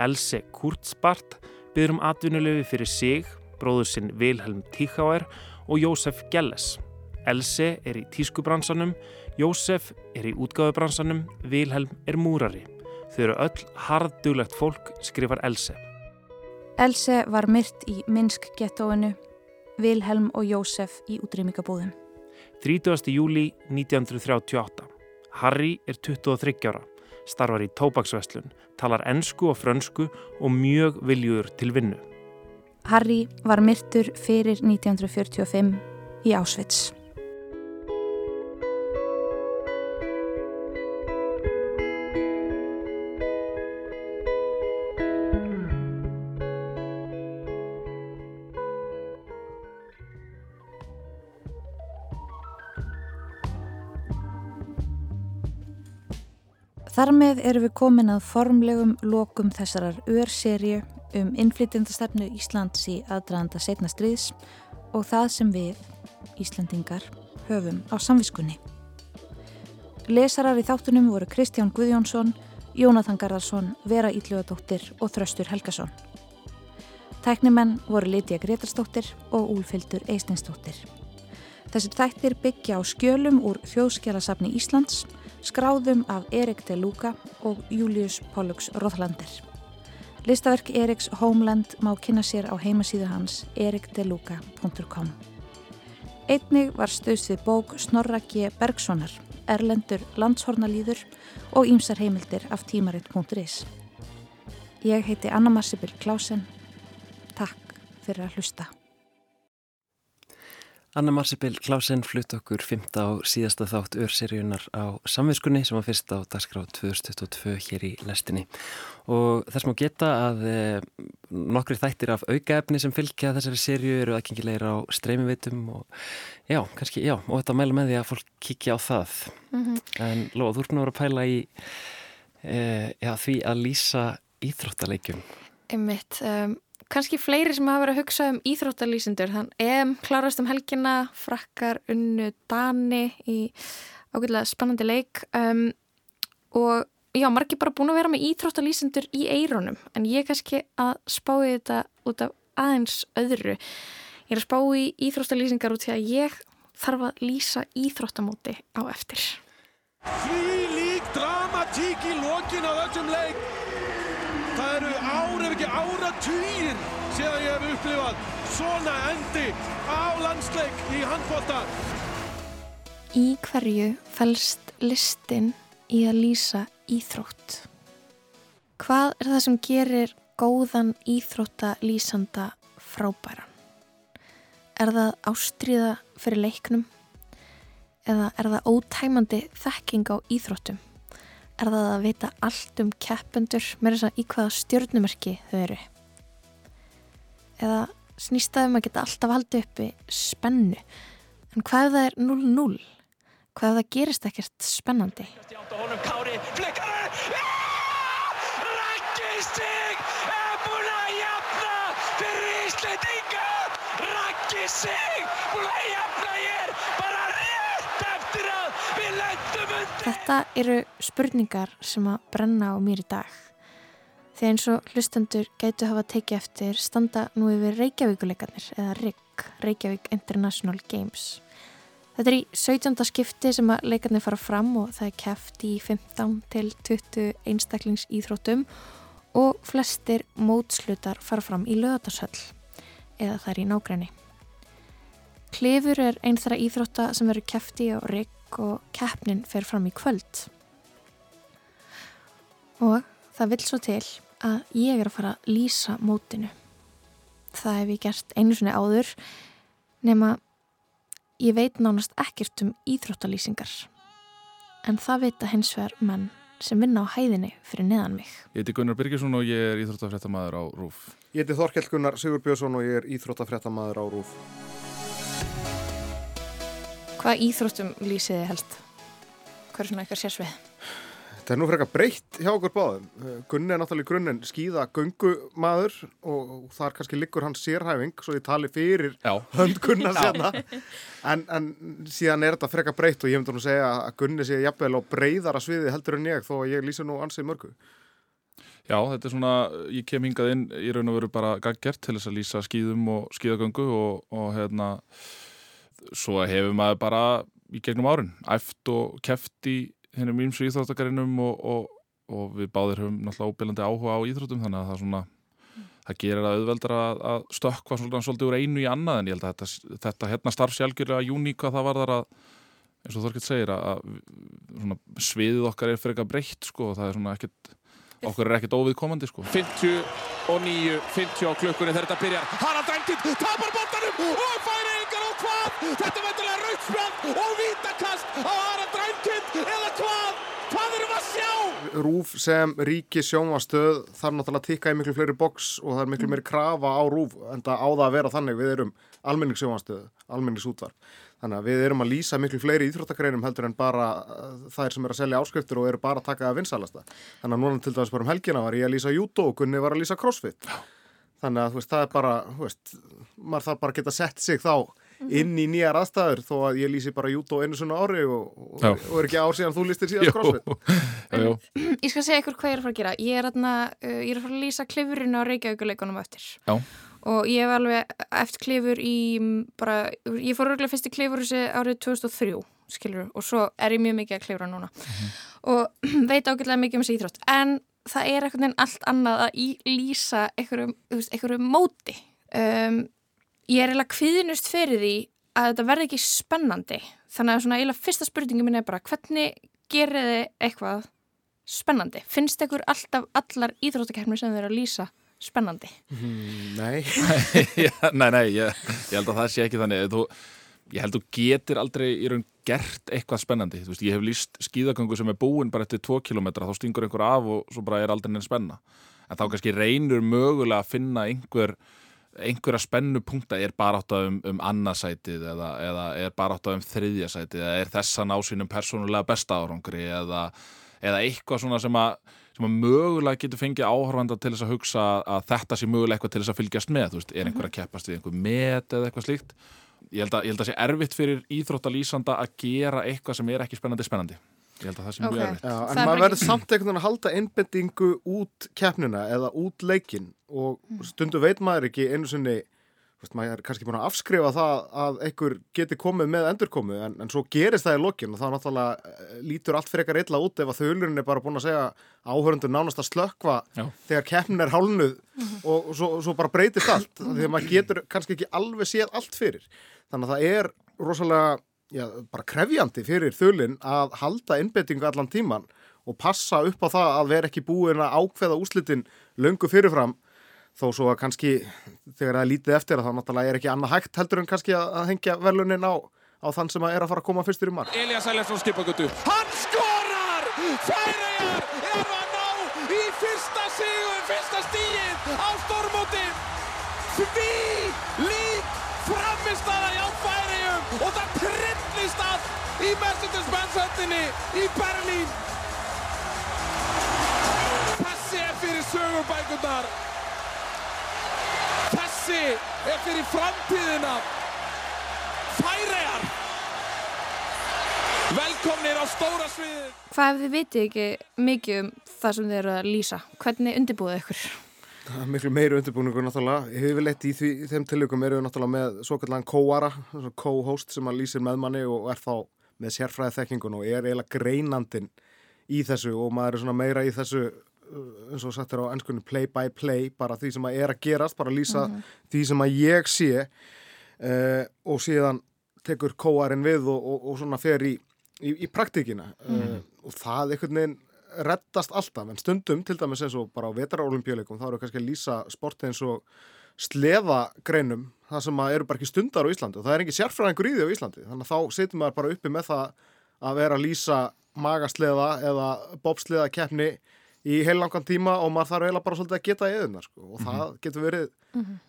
Else Kurzbart byður um atvinnulegu fyrir sig, bróður sinn Vilhelm Tíkáer og Jósef Gelles. Else er í tískubransanum, Jósef er í útgáðubransanum, Vilhelm er múrari. Þau eru öll harðduglegt fólk, skrifar Else. Else var myrt í Minsk-gettóinu, Vilhelm og Jósef í útrýmingabúðum. 30. júli 1938. Harry er 23 ára, starfar í tópaksveslun, talar ensku og frönsku og mjög viljuður til vinnu. Harry var myrtur fyrir 1945 í Ásvits. Þar með erum við komin að formlegum lokum þessarar ör-serju um innflytjandastefnu Íslands í aðdraðanda setna stríðs og það sem við, Íslandingar, höfum á samviskunni. Lesarar í þáttunum voru Kristján Guðjónsson, Jónathan Garðarsson, Vera Íllugadóttir og Þröstur Helgason. Tæknimenn voru Lítiða Gretarsdóttir og Úlfildur Eisteinsdóttir. Þessir þættir byggja á skjölum úr Þjóðskjálasafni Íslands, skráðum af Erik de Luca og Július Pollux Rothlander. Listaverk Eriks Homeland má kynna sér á heimasíðu hans erikdeluca.com. Einnig var stöðs við bók Snorra G. Bergsonar, Erlendur landshornalýður og ímsar heimildir af tímaritt.is. Ég heiti Anna Marsibil Klásen. Takk fyrir að hlusta. Anna Marsibil Klásen flutt okkur 15 á síðasta þátt örseríunar á samvinskunni sem var fyrst á dagskrá 2022 hér í lestinni. Og þess má geta að e, nokkri þættir af aukaefni sem fylgja þessari sériu eru aðgengilegir á streymiveitum og já, kannski, já, og þetta mælu með því að fólk kikja á það. Mm -hmm. en Lóa, þú ert nú að vera að pæla í e, já, því að lýsa íþróttaleikjum. Einmitt, um, kannski fleiri sem hafa verið að hugsa um íþróttalýsindur þann EM klárast um helgina frakkar unnu Dani í ákveðlega spennandi leik. Um, og já, margir bara búin að vera með íþróttalýsindur í eironum en ég kannski að spái þetta út af aðeins öðru. Ég er að spá í íþróttalýsingar út því að ég þarf að lýsa íþróttamóti á eftir. Því lík dramatík í lokin á þessum leik. Það eru ár ef ekki áratugir síðan ég hef upplifað svona endi á landsleik í handbólta. Í hverju fælst listin í að lýsa íþrótt? Hvað er það sem gerir góðan íþróttalýsanda frábæran? Er það ástríða fyrir leiknum? Eða er það ótæmandi þekking á íþróttum? Er það að vita allt um keppendur með þess að í hvaða stjórnumerki þau eru? Eða snýst það um að geta alltaf haldið uppi spennu? En hvað það er 0-0? Hvað það gerist ekkert spennandi? Kári, flikkar Raggi Sig er búinn að jafna fyrir Íslendinga. Raggi Sig búinn að jafna hér bara rétt eftir að við lendum undir. Þetta eru spurningar sem að brenna á mér í dag. Því eins og hlustendur gætu hafa tekið eftir standa nú yfir Reykjavíkuleikarnir eða RIG, Reykjavík International Games. Þetta er í 17. skipti sem að leikarnir fara fram og það er keft í 15 til 20 einstaklings íþróttum og flestir mótslutar fara fram í löðarshöll eða það er í nágræni. Klifur er einn þeirra íþrótta sem verður kefti á RIG og keppnin fer fram í kvöld. Og það vil svo til að ég er að fara að lýsa mótinu. það hef ég gert einu sinni áður nema ég veit nánast ekkert um íþróttalýsingar en það vita hins vegar menn sem vinna á hæðinni fyrir neðan mig. Ég heiti Gunnar Birgisson og ég er íþróttafréttamaður á RÚF. Ég heiti Þorkell Gunnar Sigurbjörnsson og ég er íþróttafréttamaður á RÚF. Hvað íþróttum lýsið þið helst? Hvað er svona eitthvað sérsvið? Þetta er nú frekar breytt hjá okkur báðum. Gunni er náttúrulega grunninn skýða göngumadur og þar kannski liggur hans sérhæfing svo ég tali fyrir Já. hönd Gunnar sérna. En, en síðan er þetta frekar breytt og ég myndi nú segja að Gunni sé jafnvel á breyðara sviði heldur en ég þó að ég lýsa nú ansið mörgu. Já, þetta er svona, ég kem hingað inn í raun og veru bara gaggjert til þess að lýsa skýðum og skýðagöngu og, og hérna, svo hefur maður bara í gegnum árin æft og keft í hennum ímsu íþróttakarinum og, og, og við báðir höfum náttúrulega óbyrlandi áhuga á íþróttum þannig að það svona, það gerir það auðveldar að, að stökkva svona svolítið úr einu í annað en ég held að þetta, þetta hérna starfsjálgjörlega hvað það var þar að eins og Þorkitt segir að, að svona, sviðið okkar er fyrir eitthvað breytt sko og það er svona ekkert okkur er ekkert óviðkomandi sko 59, 50 á klukkunni þegar þetta byrjar. Harald Ræmkind tapar boltanum og og hvað? Þetta er vendilega rautspjald og vítakast á Harald Ræmkind eða hvað? Hvað erum að sjá? Rúf sem ríki sjónvastöð þarf náttúrulega að tikka í miklu fleiri boks og það er miklu meiri krafa á Rúf en það á það að vera þannig við erum almenningssjónvastöð, almenningsútvarp. Þannig að við erum að lýsa miklu fleiri íþróttagreinum heldur en bara uh, þær sem er að selja áskriftur og eru bara að taka að vinsalasta. Þannig að núna til dæmis bara um helgina var ég að lýsa judo og Gunni var að lýsa crossfit. Þannig að veist, það er bara, veist, maður þarf bara að geta sett sig þá inn í nýjar aðstæður þó að ég lýsi bara judo einu svona ári og, og, og er ekki ár síðan þú lýstir síðan crossfit. já, já. Ég skal segja ykkur hvað ég er að fara að gera. Ég er, atna, uh, ég er að fara að lýsa klifurinn á Reykjavíkuleikunum eftir. Já. Og ég hef alveg eftir klifur í mm, bara, ég fór örgulega fyrst í klifur þessi árið 2003, skilur, og svo er ég mjög mikið að klifra núna. Og veit ágætlega mikið um þessi íþrótt. En það er eitthvað allt annað að lýsa einhverjum móti. Um, ég er eiginlega kviðnust fyrir því að þetta verði ekki spennandi. Þannig að svona eiginlega fyrsta spurningi minn er bara hvernig gerir þið eitthvað spennandi? Finnst ykkur alltaf allar íþróttakefni sem þið eru að lýsa spennandi? Mm, nei. Nei, nei, ég, ég held að það sé ekki þannig þú, ég held að þú getur aldrei í raun gert eitthvað spennandi þú veist, ég hef líst skíðagöngu sem er búin bara eftir 2 km, þá stingur einhver af og svo bara er aldrei neinn spenna en þá kannski reynur mögulega að finna einhver einhverja spennu punkta er bara átt um, um annarsætið eða, eða er bara átt um þriðjasætið eða er þess að ná sínum persónulega besta árangri eða, eða eitthvað svona sem að, sem að mögulega getur fengið áhorfanda til þess að hugsa að þetta sé mögulega eitthvað til þess að fylgjast með, veist, er einhver að keppast við einhver met eða eitthvað slíkt? Ég held að, ég held að sé erfitt fyrir íþróttalýsanda að gera eitthvað sem er ekki spennandi spennandi ég held að það sé mjög Ok. erfitt Já, en maður verður samt einhvern veginn að halda einbendingu út keppnina eða út leikin og Mm. stundu veit maður ekki einu sinni þú veist, maður er kannski búin að afskrifa það að einhver geti komið með endurkomu en, en svo gerist það í lokin og þá náttúrulega eh, lítur allt frekar illa út ef að þaulurinn er bara búin að segja áhörundur nánast að slökkva Já. þegar keppnin er hálnuð og, og svo, svo bara breytist allt því að maður getur kannski ekki alveg séð allt fyrir þannig að það er rosalega já, bara krefjandi fyrir þulinn að halda innbettingu allan tíman og passa upp á það að vera ekki búin að ákveða úslitin löngu fyrirfram þó svo að kannski þegar það er lítið eftir að þá náttúrulega er ekki annað hægt heldur en kannski að, hengja verlunin á, á þann sem að er að fara að koma fyrstur í mark. Elias Eljarsson skipagötu. Hann skorar! Færeyjar eru að ná í fyrsta sigur, fyrsta stíið á stormóti. Því í Mercedes-Benz höndinni í Berlín. Þessi er fyrir sögurbækurnar. Þessi er fyrir framtíðina. Færeyjar Velkomnir á stóra sviðið Hvað ef þið vitið ekki mikið um það sem þið eru að lýsa? Hvernig undirbúið ykkur? Það er miklu meiri undirbúningur náttúrulega. Yfirleitt í því, þeim tilökum eru við náttúrulega með svo kallan co-ara, co-host sem að lýsir með manni og er þá með sérfræði þekkingun og er eiginlega greinandin í þessu og maður er svona meira í þessu uh, eins og sagt er á ennskunni play by play, bara því sem að er að gerast, bara lýsa Mhm. því sem að ég sé uh, og síðan tekur co-arinn við og, og, og svona fer í, í, í praktíkina uh, Mhm. og það einhvern veginn reddast alltaf, en stundum til dæmis eins og bara á vetrarólimpíuleikum þá eru kannski að lýsa sporti eins og sleðagreinum það sem eru bara ekki stundar á Íslandi og það er ekki sérfræðingur í því á Íslandi. Þannig að þá situr maður bara uppi með það að vera að lýsa magasleða eða bobsleða keppni í heilangan tíma og maður þarf eiginlega bara svolítið að geta eðunar sko. og það getur verið,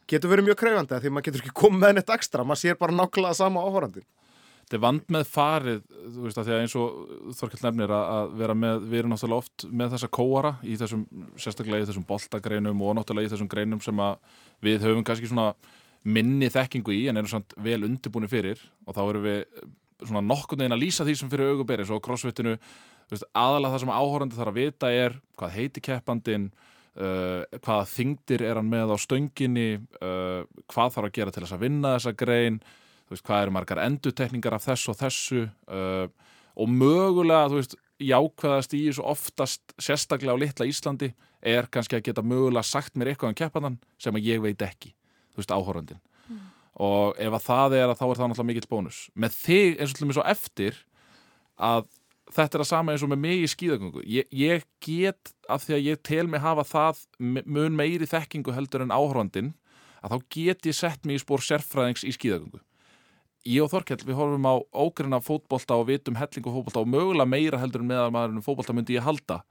getur verið mjög krefjandi af því maður getur ekki komið með neitt ekstra maður sér bara nákvæmlega sama áhorandi Þetta er vand með farið, þú veist að því að eins og Þorkell nefnir að, vera með, við erum náttúrulega oft með þessa kóara í þessum, sérstaklega í þessum boltagreinum og náttúrulega í þessum greinum sem að við höfum kannski svona minni þekkingu í en erum svona vel undirbúin fyrir og þá erum við svona nokkurn veginn að lýsa því sem fyrir auguberi þú veist, aðalega það sem áhorandi þarf að vita er hvað heiti keppandinn, uh, hvaða þingdir er hann með á stönginni, uh, hvað þarf að gera til þess að vinna þessa grein, þú veist, hvað eru margar endutekningar af þessu og þessu uh, og mögulega, þú veist, jákvæðast í þessu oftast, sérstaklega á litla Íslandi, er kannski að geta mögulega sagt mér eitthvað um keppandan sem að ég veit ekki, þú veist, áhorandin og ef að það er að þá er það náttúrulega mikill bónus. Með þig eins og svo eftir að þetta er að sama eins og með mig í skíðagöngu. Ég, ég get af því að ég tel mig hafa það mun meiri þekkingu heldur en áhorfandin að þá get ég sett mig í spór sérfræðings í skíðagöngu ég og Þorkell við horfum á ógrina fótbolta og vitum hellingu fótbolta og mögulega meira heldur en meðal maðurinn fótbolta myndi ég halda.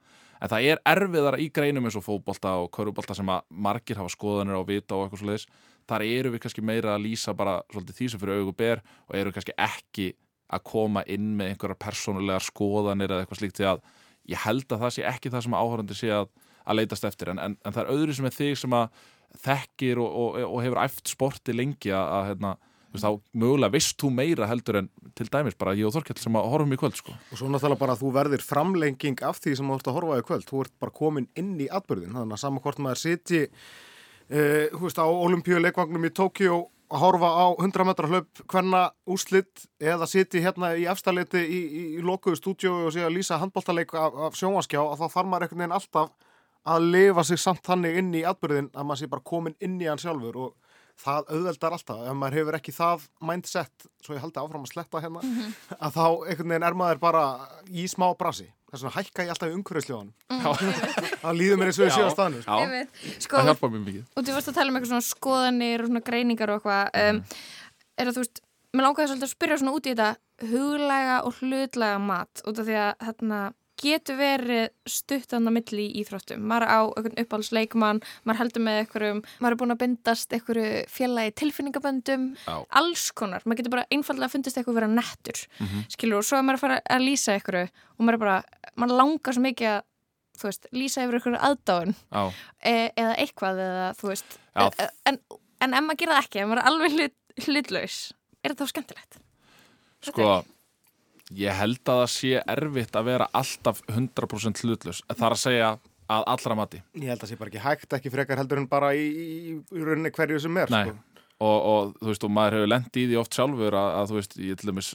En það er erfiðara í greinum eins og fótbolta og körubolta sem að margir hafa skoðanir á vita og eitthvað svoleiðis. Þar eru við kannski meira að lýsa bara svolítið því sem fyrir augu ber og eru kannski ekki að koma inn með einhverjar persónulegar skoðanir eða eitthvað slíkt því að ég held að það sé ekki það sem áhörandi sé að, að leitast eftir. En, en, en það er öðru sem er þig sem að þekkir og, og, og hefur æft sporti lengi að, hérna, þá mögulega veist þú meira heldur en til dæmis bara ég og Þorkell sem að horfum í kvöld sko. og svo náttúrulega bara að þú verðir framlenging af því sem þú ert að horfa í kvöld þú ert bara komin inn í atbyrðin þannig að saman hvort maður siti uh, hú veist, á olimpíuleikvagnum í Tókjó að horfa á 100 metra hlaup hvenna úslitt eða siti hérna í efstaleiti í, í, í lokuðu stúdíu og sé að lýsa handbóltaleik af, af sjónvaskjá að þá þarf maður einhvern veginn alltaf að lifa sig samt þannig inn í atbyrðin að maður sé bara komin inn í hann sjálfur og það auðveldar alltaf, ef maður hefur ekki það mindset, svo ég haldi áfram að sletta hérna, að þá einhvern veginn er maður bara í smá brasi. Þess vegna hækka ég alltaf í umhverfisljóðan þá líður mér eins og ég sé á staðinu sko. Sko, það hjálpa mér mikið. og þú varst að tala um eitthvað svona skoðanir og svona greiningar og eitthvað um, er að þú veist, mér langaði svolítið að spyrja svona út í þetta huglæga og hlutlæga mat út af því að hérna getur verið stuttan á milli í íþróttum maður á uppáhaldsleikmann maður heldur með einhverjum, maður er búin að bindast einhverju félagi tilfinningaböndum Já. alls konar, maður getur bara einfallega fundist eitthvað vera nettur, Mhm. skilur og svo er maður að fara að lýsa einhverju og maður er bara maður langar svo mikið að þú veist, lýsa yfir einhverju aðdáun Já. e eða eitthvað eða þú veist Já. e en, en ef maður gera það ekki, ef maður er alveg hlut, hlutlaus er það þá skemmtilegt Sko, ég held að það sé erfitt að vera alltaf 100% hlutlus. Það er að segja að allra mati. ég held að það sé bara ekki hægt ekki frekar heldur en bara í, í, í rauninni hverju sem er Nei. sko. Og, og þú veist, og maður hefur lent í því oft sjálfur að, að þú veist, ég til dæmis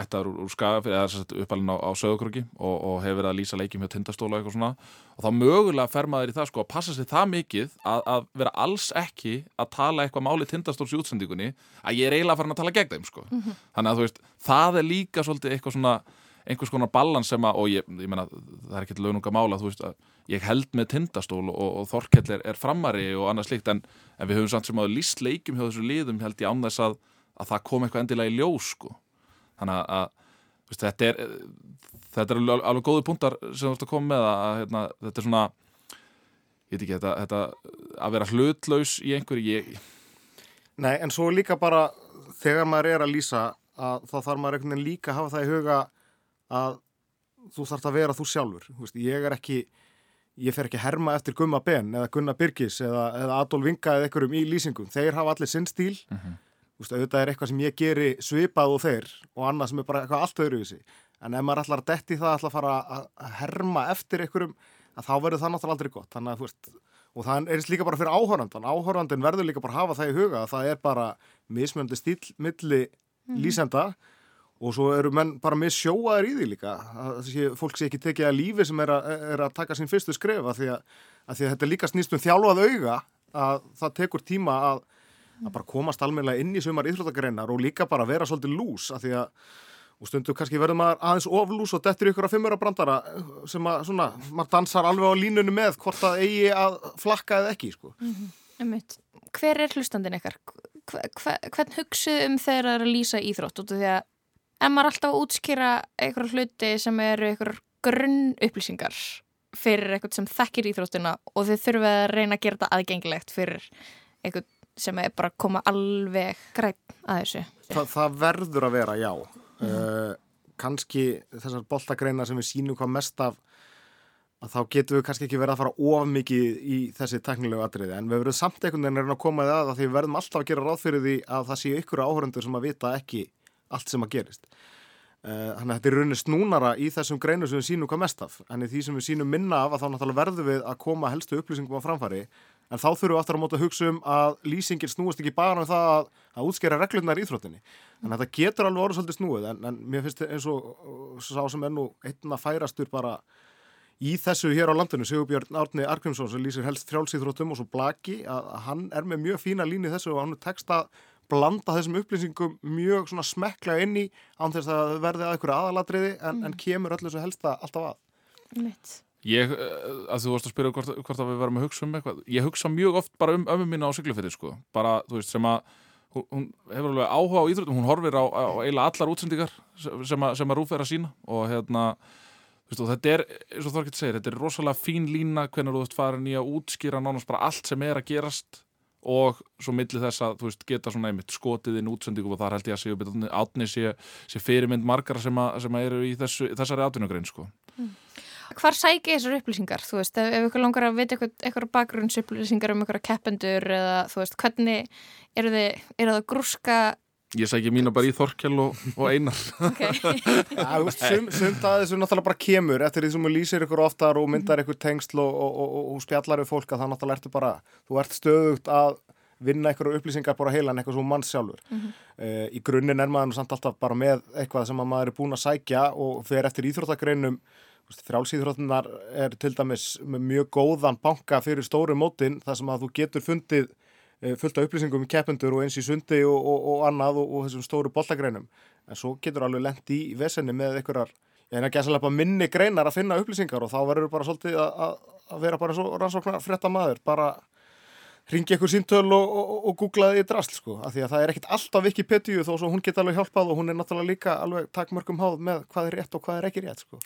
ættar úr, úr skagafið, eða þess að uppalinn á, á sögurkröki og, og hefur verið að lýsa leikjum hjá tindastóla eitthvað svona og þá mögulega fer maður í það sko að passa sig það mikið að, að vera alls ekki að tala eitthvað máli tindastóls í útsendingunni að ég er eiginlega farin að tala gegn þeim sko Mhm. þannig að þú veist, það er líka svolítið eitthvað svona einhvers konar balans sem að, og ég, ég meina, það er ekkert laununga mála, þú veist, að ég held með tindastól og, og Þorkell er, er frammari og annað slíkt, en, en við höfum samt sem að líst leikjum hjá þessu liðum, held ég án þess að, að það kom eitthvað endilega í ljós, sko. Þannig að, að veist, þetta er, þetta er alveg, alveg góðu punktar sem þú ert að koma með að, hérna, þetta er svona, ég veit ekki, þetta, þetta að vera hlutlaus í einhverju, ég, Nei, en svo líka bara þegar maður er að lýsa að þá þarf maður líka að hafa það í huga að þú þarf að vera þú sjálfur. Þú veist, ég er ekki ég fer ekki að herma eftir Gumma Ben eða Gunnar Birgis eða, eða Adolf Vinga eða einhverjum í lýsingum, þeir hafa allir sinn stíl. Þú veist, auðvitað er eitthvað sem ég geri svipað og þeir og annað sem er bara eitthvað allt öðruvísi. En ef maður ætlar að detti það ætlar að fara að herma eftir einhverjum að þá verður það náttúrulega aldrei gott. Þannig að þú veist og það er líka bara fyrir áhorfandan áhorfandin verður líka bara að hafa það í huga að það er bara mismjöndi stíl milli lýsenda og svo eru menn bara með sjóaðir í því líka að sé, fólk sé ekki tekið að lífi sem er að, er að taka sín fyrstu skref að því að, að því að þetta líka snýst um þjálfað auga að það tekur tíma að, að bara komast almennilega inn í sumar íþróttagreinar og líka bara vera svolítið lús að því að og stundum kannski verður maður aðeins oflús og dettur ykkur að fimmura brandara sem að svona, maður dansar alveg á línunni með hvort það eigi að flakka eða ekki sko. Einmitt. Hver er hlustandinn ykkar? Hvern hugsuð um þegar það er að lýsa íþrótt því að en maður er alltaf að útskýra einhverja hluti sem eru einhverjar grunn upplýsingar fyrir eitthvað sem þekkir íþróttina og þið þurfið að reyna að gera þetta aðgengilegt fyrir eitthvað sem er bara að koma alveg græn að þessu. Þa, það verður að vera, já. Uh, kannski þessar boltagreinar sem við sínum hvað mest af að þá getum við kannski ekki verið að fara of mikið í þessi teknilegu atriði en við verðum samt einhvern veginn að koma í það að því við verðum alltaf að gera ráð fyrir því að það séu ykkur áhörundur sem að vita ekki allt sem að gerist. Uh, Þannig að þetta er rauninni snúnara í þessum greinu sem við sínum hvað mest af. Í því sem við sínum minna af að þá náttúrulega verðum við að koma helstu upplýsingum á framfæri. En þá þurfum við aftur að móta að hugsa um að lýsingin snúist ekki bara um það að, að útskera reglurnar í íþróttinni. En þetta getur alveg orðið svolítið snúið en, en mér finnst eins og uh, sá sem er nú einna færastur bara í þessu hér á landinu, Sigurbjörn Árni Arkrimsson sem lýsir helst frjálsýþróttum og svo Blaki að, að hann er með mjög fína líni þessu og hann tekst að blanda þessum upplýsingum mjög svona smekklega inn í án þess að það verði að einhverju aðalatriði en, en kemur öllu þessu helsta alltaf að. Mitt. Ég, eh, að þú varst að spyrja hvort, hvort að við varum að hugsa um eitthvað ég hugsa mjög oft bara um ömmu mína á Siglufirði sko, bara, þú veist, sem að hún, hún hefur alveg áhuga á íþróttum hún horfir á, á eiginlega allar útsendingar sem að, sem að Rúf er að sína og hérna, og þetta er eins og Þorkitt segir, þetta er rosalega fín lína hvernig þú ert farin í að útskýra nánast bara allt sem er að gerast og svo milli þess að, veist, geta svona einmitt skotið inn útsendingum og þar held ég að séu átni sé, sé fyrirmynd margara sem, að, sem að eru í þessu, þessari atvinnugrein sko. Hvar sæki þessar upplýsingar? Þú veist, ef, ykkur langar að vita eitthvað bakgrunnsupplýsingar um eitthvað keppendur eða þú veist, hvernig eru þið, eru það að grúska Ég sæki mína bara í Þorkjell og, og Einar veist, sum, sumt að þessu náttúrulega bara kemur eftir því sem þú lýsir ykkur oftar og myndar ykkur tengsl og, og, og, og spjallar við fólk að það náttúrulega ertu bara, þú ert stöðugt að vinna ykkur upplýsingar bara heilan eitthvað svo manns sjálfur. Mhm. uh, í grunninn er maður nú samt alltaf bara með eitthvað sem að maður er búin að sækja og fer eftir íþróttagreinum frjálsýþróttunar er til dæmis með mjög góðan banka fyrir stóru mótin þar sem að þú getur fundið fullt af upplýsingum í keppendur og eins í sundi og, og, og annað og, og þessum stóru boltagreinum en svo getur alveg lent í vesenni með einhverjar, ég er ekki að sérlega minni greinar að finna upplýsingar og þá verður bara svolítið að, vera bara og rannsóknar frétta maður, bara ringi einhver síntöl og, og, og googlaði í drasl sko, af því að það er ekkit alltaf Wikipedia þó svo hún geti alveg hjálpað og hún er náttúrulega líka alveg takmörgum háð með hvað er rétt og hvað er ekki rétt sko.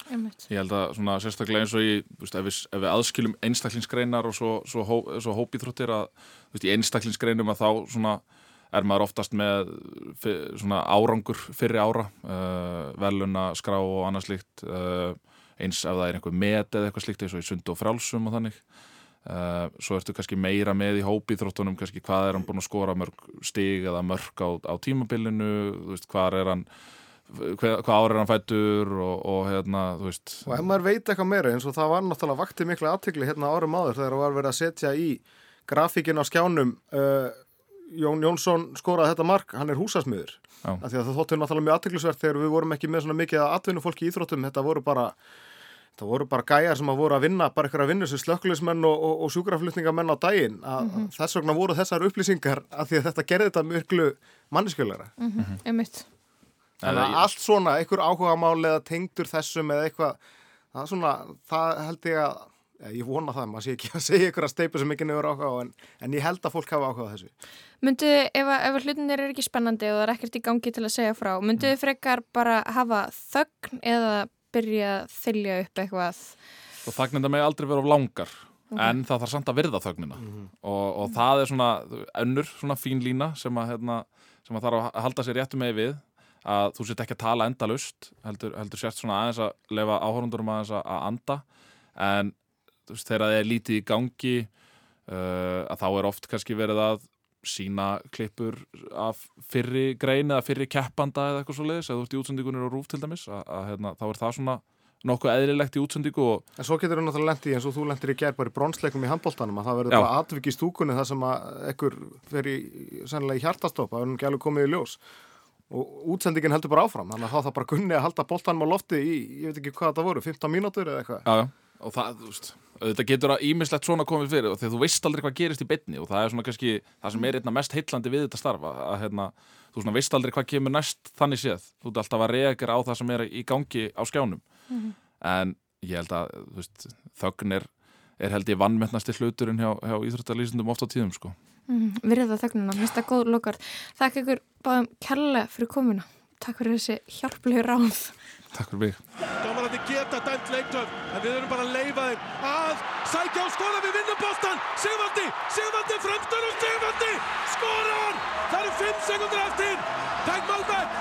Ég held að svona sérstaklega eins og í, þú veist, ef við, ef við aðskilum einstaklingsgreinar og svo, svo, hó, svo hópíþróttir að, þú veist, í einstaklingsgreinum að þá svona er maður oftast með fyr, svona árangur fyrir ára, uh, veluna, skrá og annað slíkt, uh, eins ef það er einhver met eða eitthvað slíkt eins og í sund og frálsum og þannig. Uh, svo ertu kannski meira með í hópíþróttunum, kannski hvað er hann búin að skora mörg stig eða mörg á, á tímabilinu, hvað er hann hvað, hvað ára er hann fættur og, og hérna, þú veist. Og ef maður veit eitthvað meira eins og það var náttúrulega vaktið miklu aðtökli hérna árum áður þegar það var verið að setja í grafíkin á skjánum uh, Jón Jónsson skoraði þetta mark, hann er húsasmiður. Það þóttu náttúrulega mjög aðtöklisvert þegar við vorum ekki með svona mikið að atvinnufólki í íþróttum, þetta voru bara það voru bara gæjar sem að voru að vinna bara eitthvað að vinna sem slökkulismenn og, og, og sjúkraflutningamenn á daginn að Mhm. þess vegna voru þessar upplýsingar af því að þetta gerði þetta miklu manneskjölara Mhm, Einmitt. Þannig að allt svona, einhver áhugamál eða tengdur þessum eða eitthvað það svona, það held ég að ég vona það, maður sé ekki að segja ykkur að steipu sem ekki nefur áhuga á en, en ég held að fólk hafa áhuga á þessu Myndu, ef, að- ef að hlutinir er ekki spennandi og það er ekkert í gangi til að segja frá, myndu þið frekar bara hafa þögn eða byrja að þylja upp eitthvað? og þagnenda með aldrei vera of langar Ok. en það þarf samt að virða þögnina og, og það er svona önnur svona fín lína sem að, hérna, sem að þarf að halda sér réttu með við að þú sett ekki að tala endalust heldur, heldur sért svona aðeins að lefa áhórundurum aðeins að, að anda en þú veist, þegar það er lítið í gangi uh, að þá er oft kannski verið að sína klippur af fyrri grein eða fyrri keppanda eða eitthvað svo leiðis eða þú ert í útsendingunir og rúf til dæmis að, að, hérna, þá er það svona nokkuð eðlilegt í útsendingu og En svo getur þú náttúrulega lendi eins og þú lendir í gær bara í bronsleikum í handbóltanum að það verður bara atvik í stúkunni þar sem að ekkur fer í sennilega í hjartastopp að verður ekki alveg komið í ljós. Og útsendingin heldur bara áfram þannig að þá það bara gunni að halda boltanum á lofti í, ég veit ekki hvað þetta voru, 15 mínútur eða eitthvað og það, þú veist, auðvitað getur að ímislegt svona komið fyrir og þegar þú veist aldrei hvað gerist í beinni og það er svona kannski það sem er einna mest heillandi við þetta starfa að hérna, þú svona veist aldrei hvað kemur næst þannig séð, þú ert alltaf að reagra á það sem er í gangi á skjánum Mhm. en ég held að, veist, þögn er er held ég vannmettnasti hluturinn hjá, hjá íþróttalýsindum oft á tíðum sko. Mm, Virða þögnuna, mista góð lokar. Takk ykkur báðum kærlega fyrir komuna. Takk fyrir þessi hjálplegu ráð. Takk fyrir mig. Dómarandi geta dæmt leiktöf, en við erum bara að leifa þeim að sækja á skora við vinnum bóstan. Sigvaldi, Sigvaldi fremstur og Sigvaldi skorar! Það eru 5 sekundur eftir. Tæk Malbæk,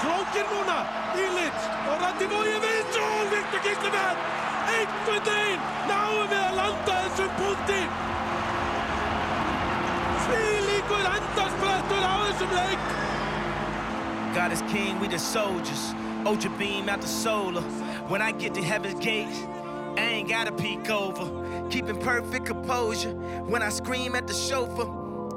slókir núna, Ílits og Randi Vói við og Viktor Gísliverð. Einhvern veginn náum við að landa þessum punkti. Því líkur endarsprettur á þessum leik. God is king, we the soldiers. Ultra beam out the solar. When I get to heaven's gates, I ain't gotta peek over. Keeping perfect composure. When I scream at the chauffeur,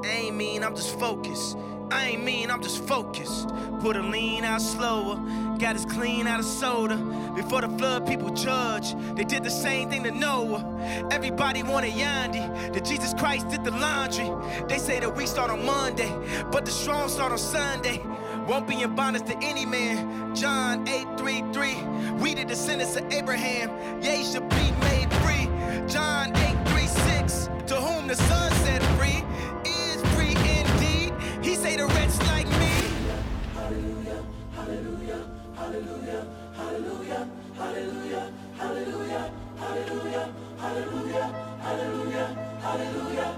I ain't mean, I'm just focused. I ain't mean, I'm just focused. Put a lean out slower. Got us clean out of soda. Before the flood, people judge. They did the same thing to Noah. Everybody wanted Yandi. That Jesus Christ did the laundry. They say that we start on Monday, but the strong start on Sunday. Won't be bondage to any man. John 8:33. We the descendants of Abraham. Ye should be made free. John 8:36. To whom the Son set free is free indeed. He say the wretch like me. Hallelujah, hallelujah, hallelujah, hallelujah, hallelujah, hallelujah, hallelujah, hallelujah, hallelujah, hallelujah,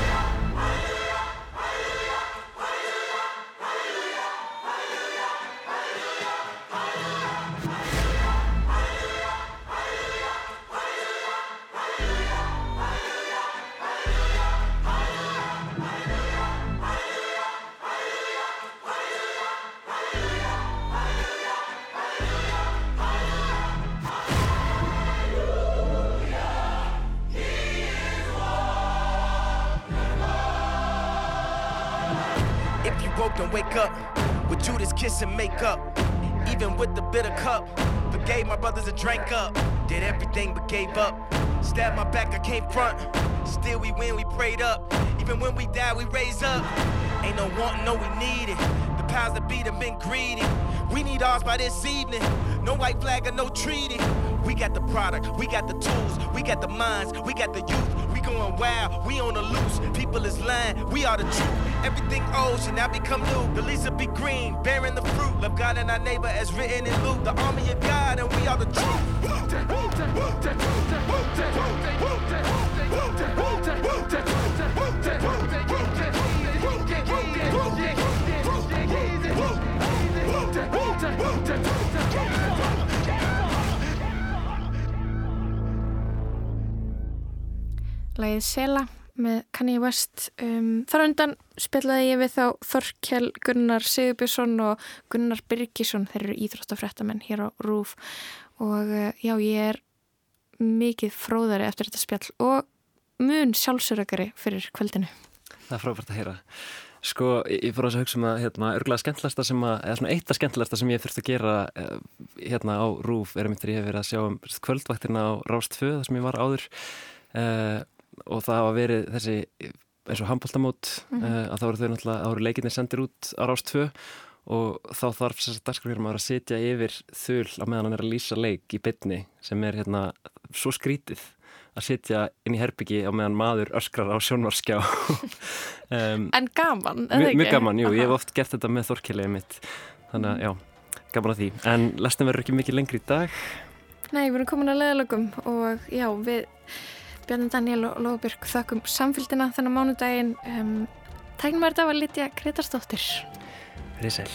wake up with Judas kiss and make up, even with the bitter cup, forgave my brothers and drank up, did everything but gave up. Stabbed my back, I came front. Still we win, we prayed up. Even when we die, we raise up. Ain't no wanting, no we need it. The powers that be have been greedy. We need ours by this evening. No white flag or no treaty. We got the product, we got the tools, we got the minds, we got the youth. Going wild, we on the loose. People is lying, we are the truth. Everything old should now become new. The leaves will be green, bearing the fruit. Love God and our neighbor as written in Luke. The army of God and we are the Lægið Sela með Kanye West. Um, þar undan spilaði ég við þá Þorkjell Gunnar Sigurbjörnsson og Gunnar Birgisson. Þeir eru íþróttafrættamenn hér á RÚF og uh, já, ég er mikið fróðari eftir þetta spjall og mun sjálfsörakari fyrir kvöldinu. Það er frábært að heyra. Sko, ég, fór að hugsa um að hérna, örgulega skemmtilegsta sem að, eða svona eitt af skemmtilegsta sem ég þurfti að gera eh, hérna á RÚF er einmitt þegar ég hef verið að sjá um kvöldvaktina á Rást 2 þar sem ég var áður eh, og það hafa verið þessi eins og handbóltamót Mhm. eh, að þá eru þau náttúrulega, þá eru leikinni sendir út á Rást 2 og þá þarf þess að dagskrafjörnum að sitja yfir þul á meðan hann er að lýsa leik í bytni sem er hérna svo skrítið að sitja inn í herbyggi á meðan maður öskrar á sjónvarskjá um, En gaman, eða ekki? mjög gaman, jú, ég hef oft gert þetta með þorkilegið mitt þannig að já, gaman að því. En lestin verður ekki mikið lengri í dag. Nei, við erum komin að leðalögum og já, við Bjarni Daniel og Lóðbjörg þakkum samfélgina þennan mánudaginn. Um, Tæknum er þetta var Lítja Gretarsdóttir Verið sæl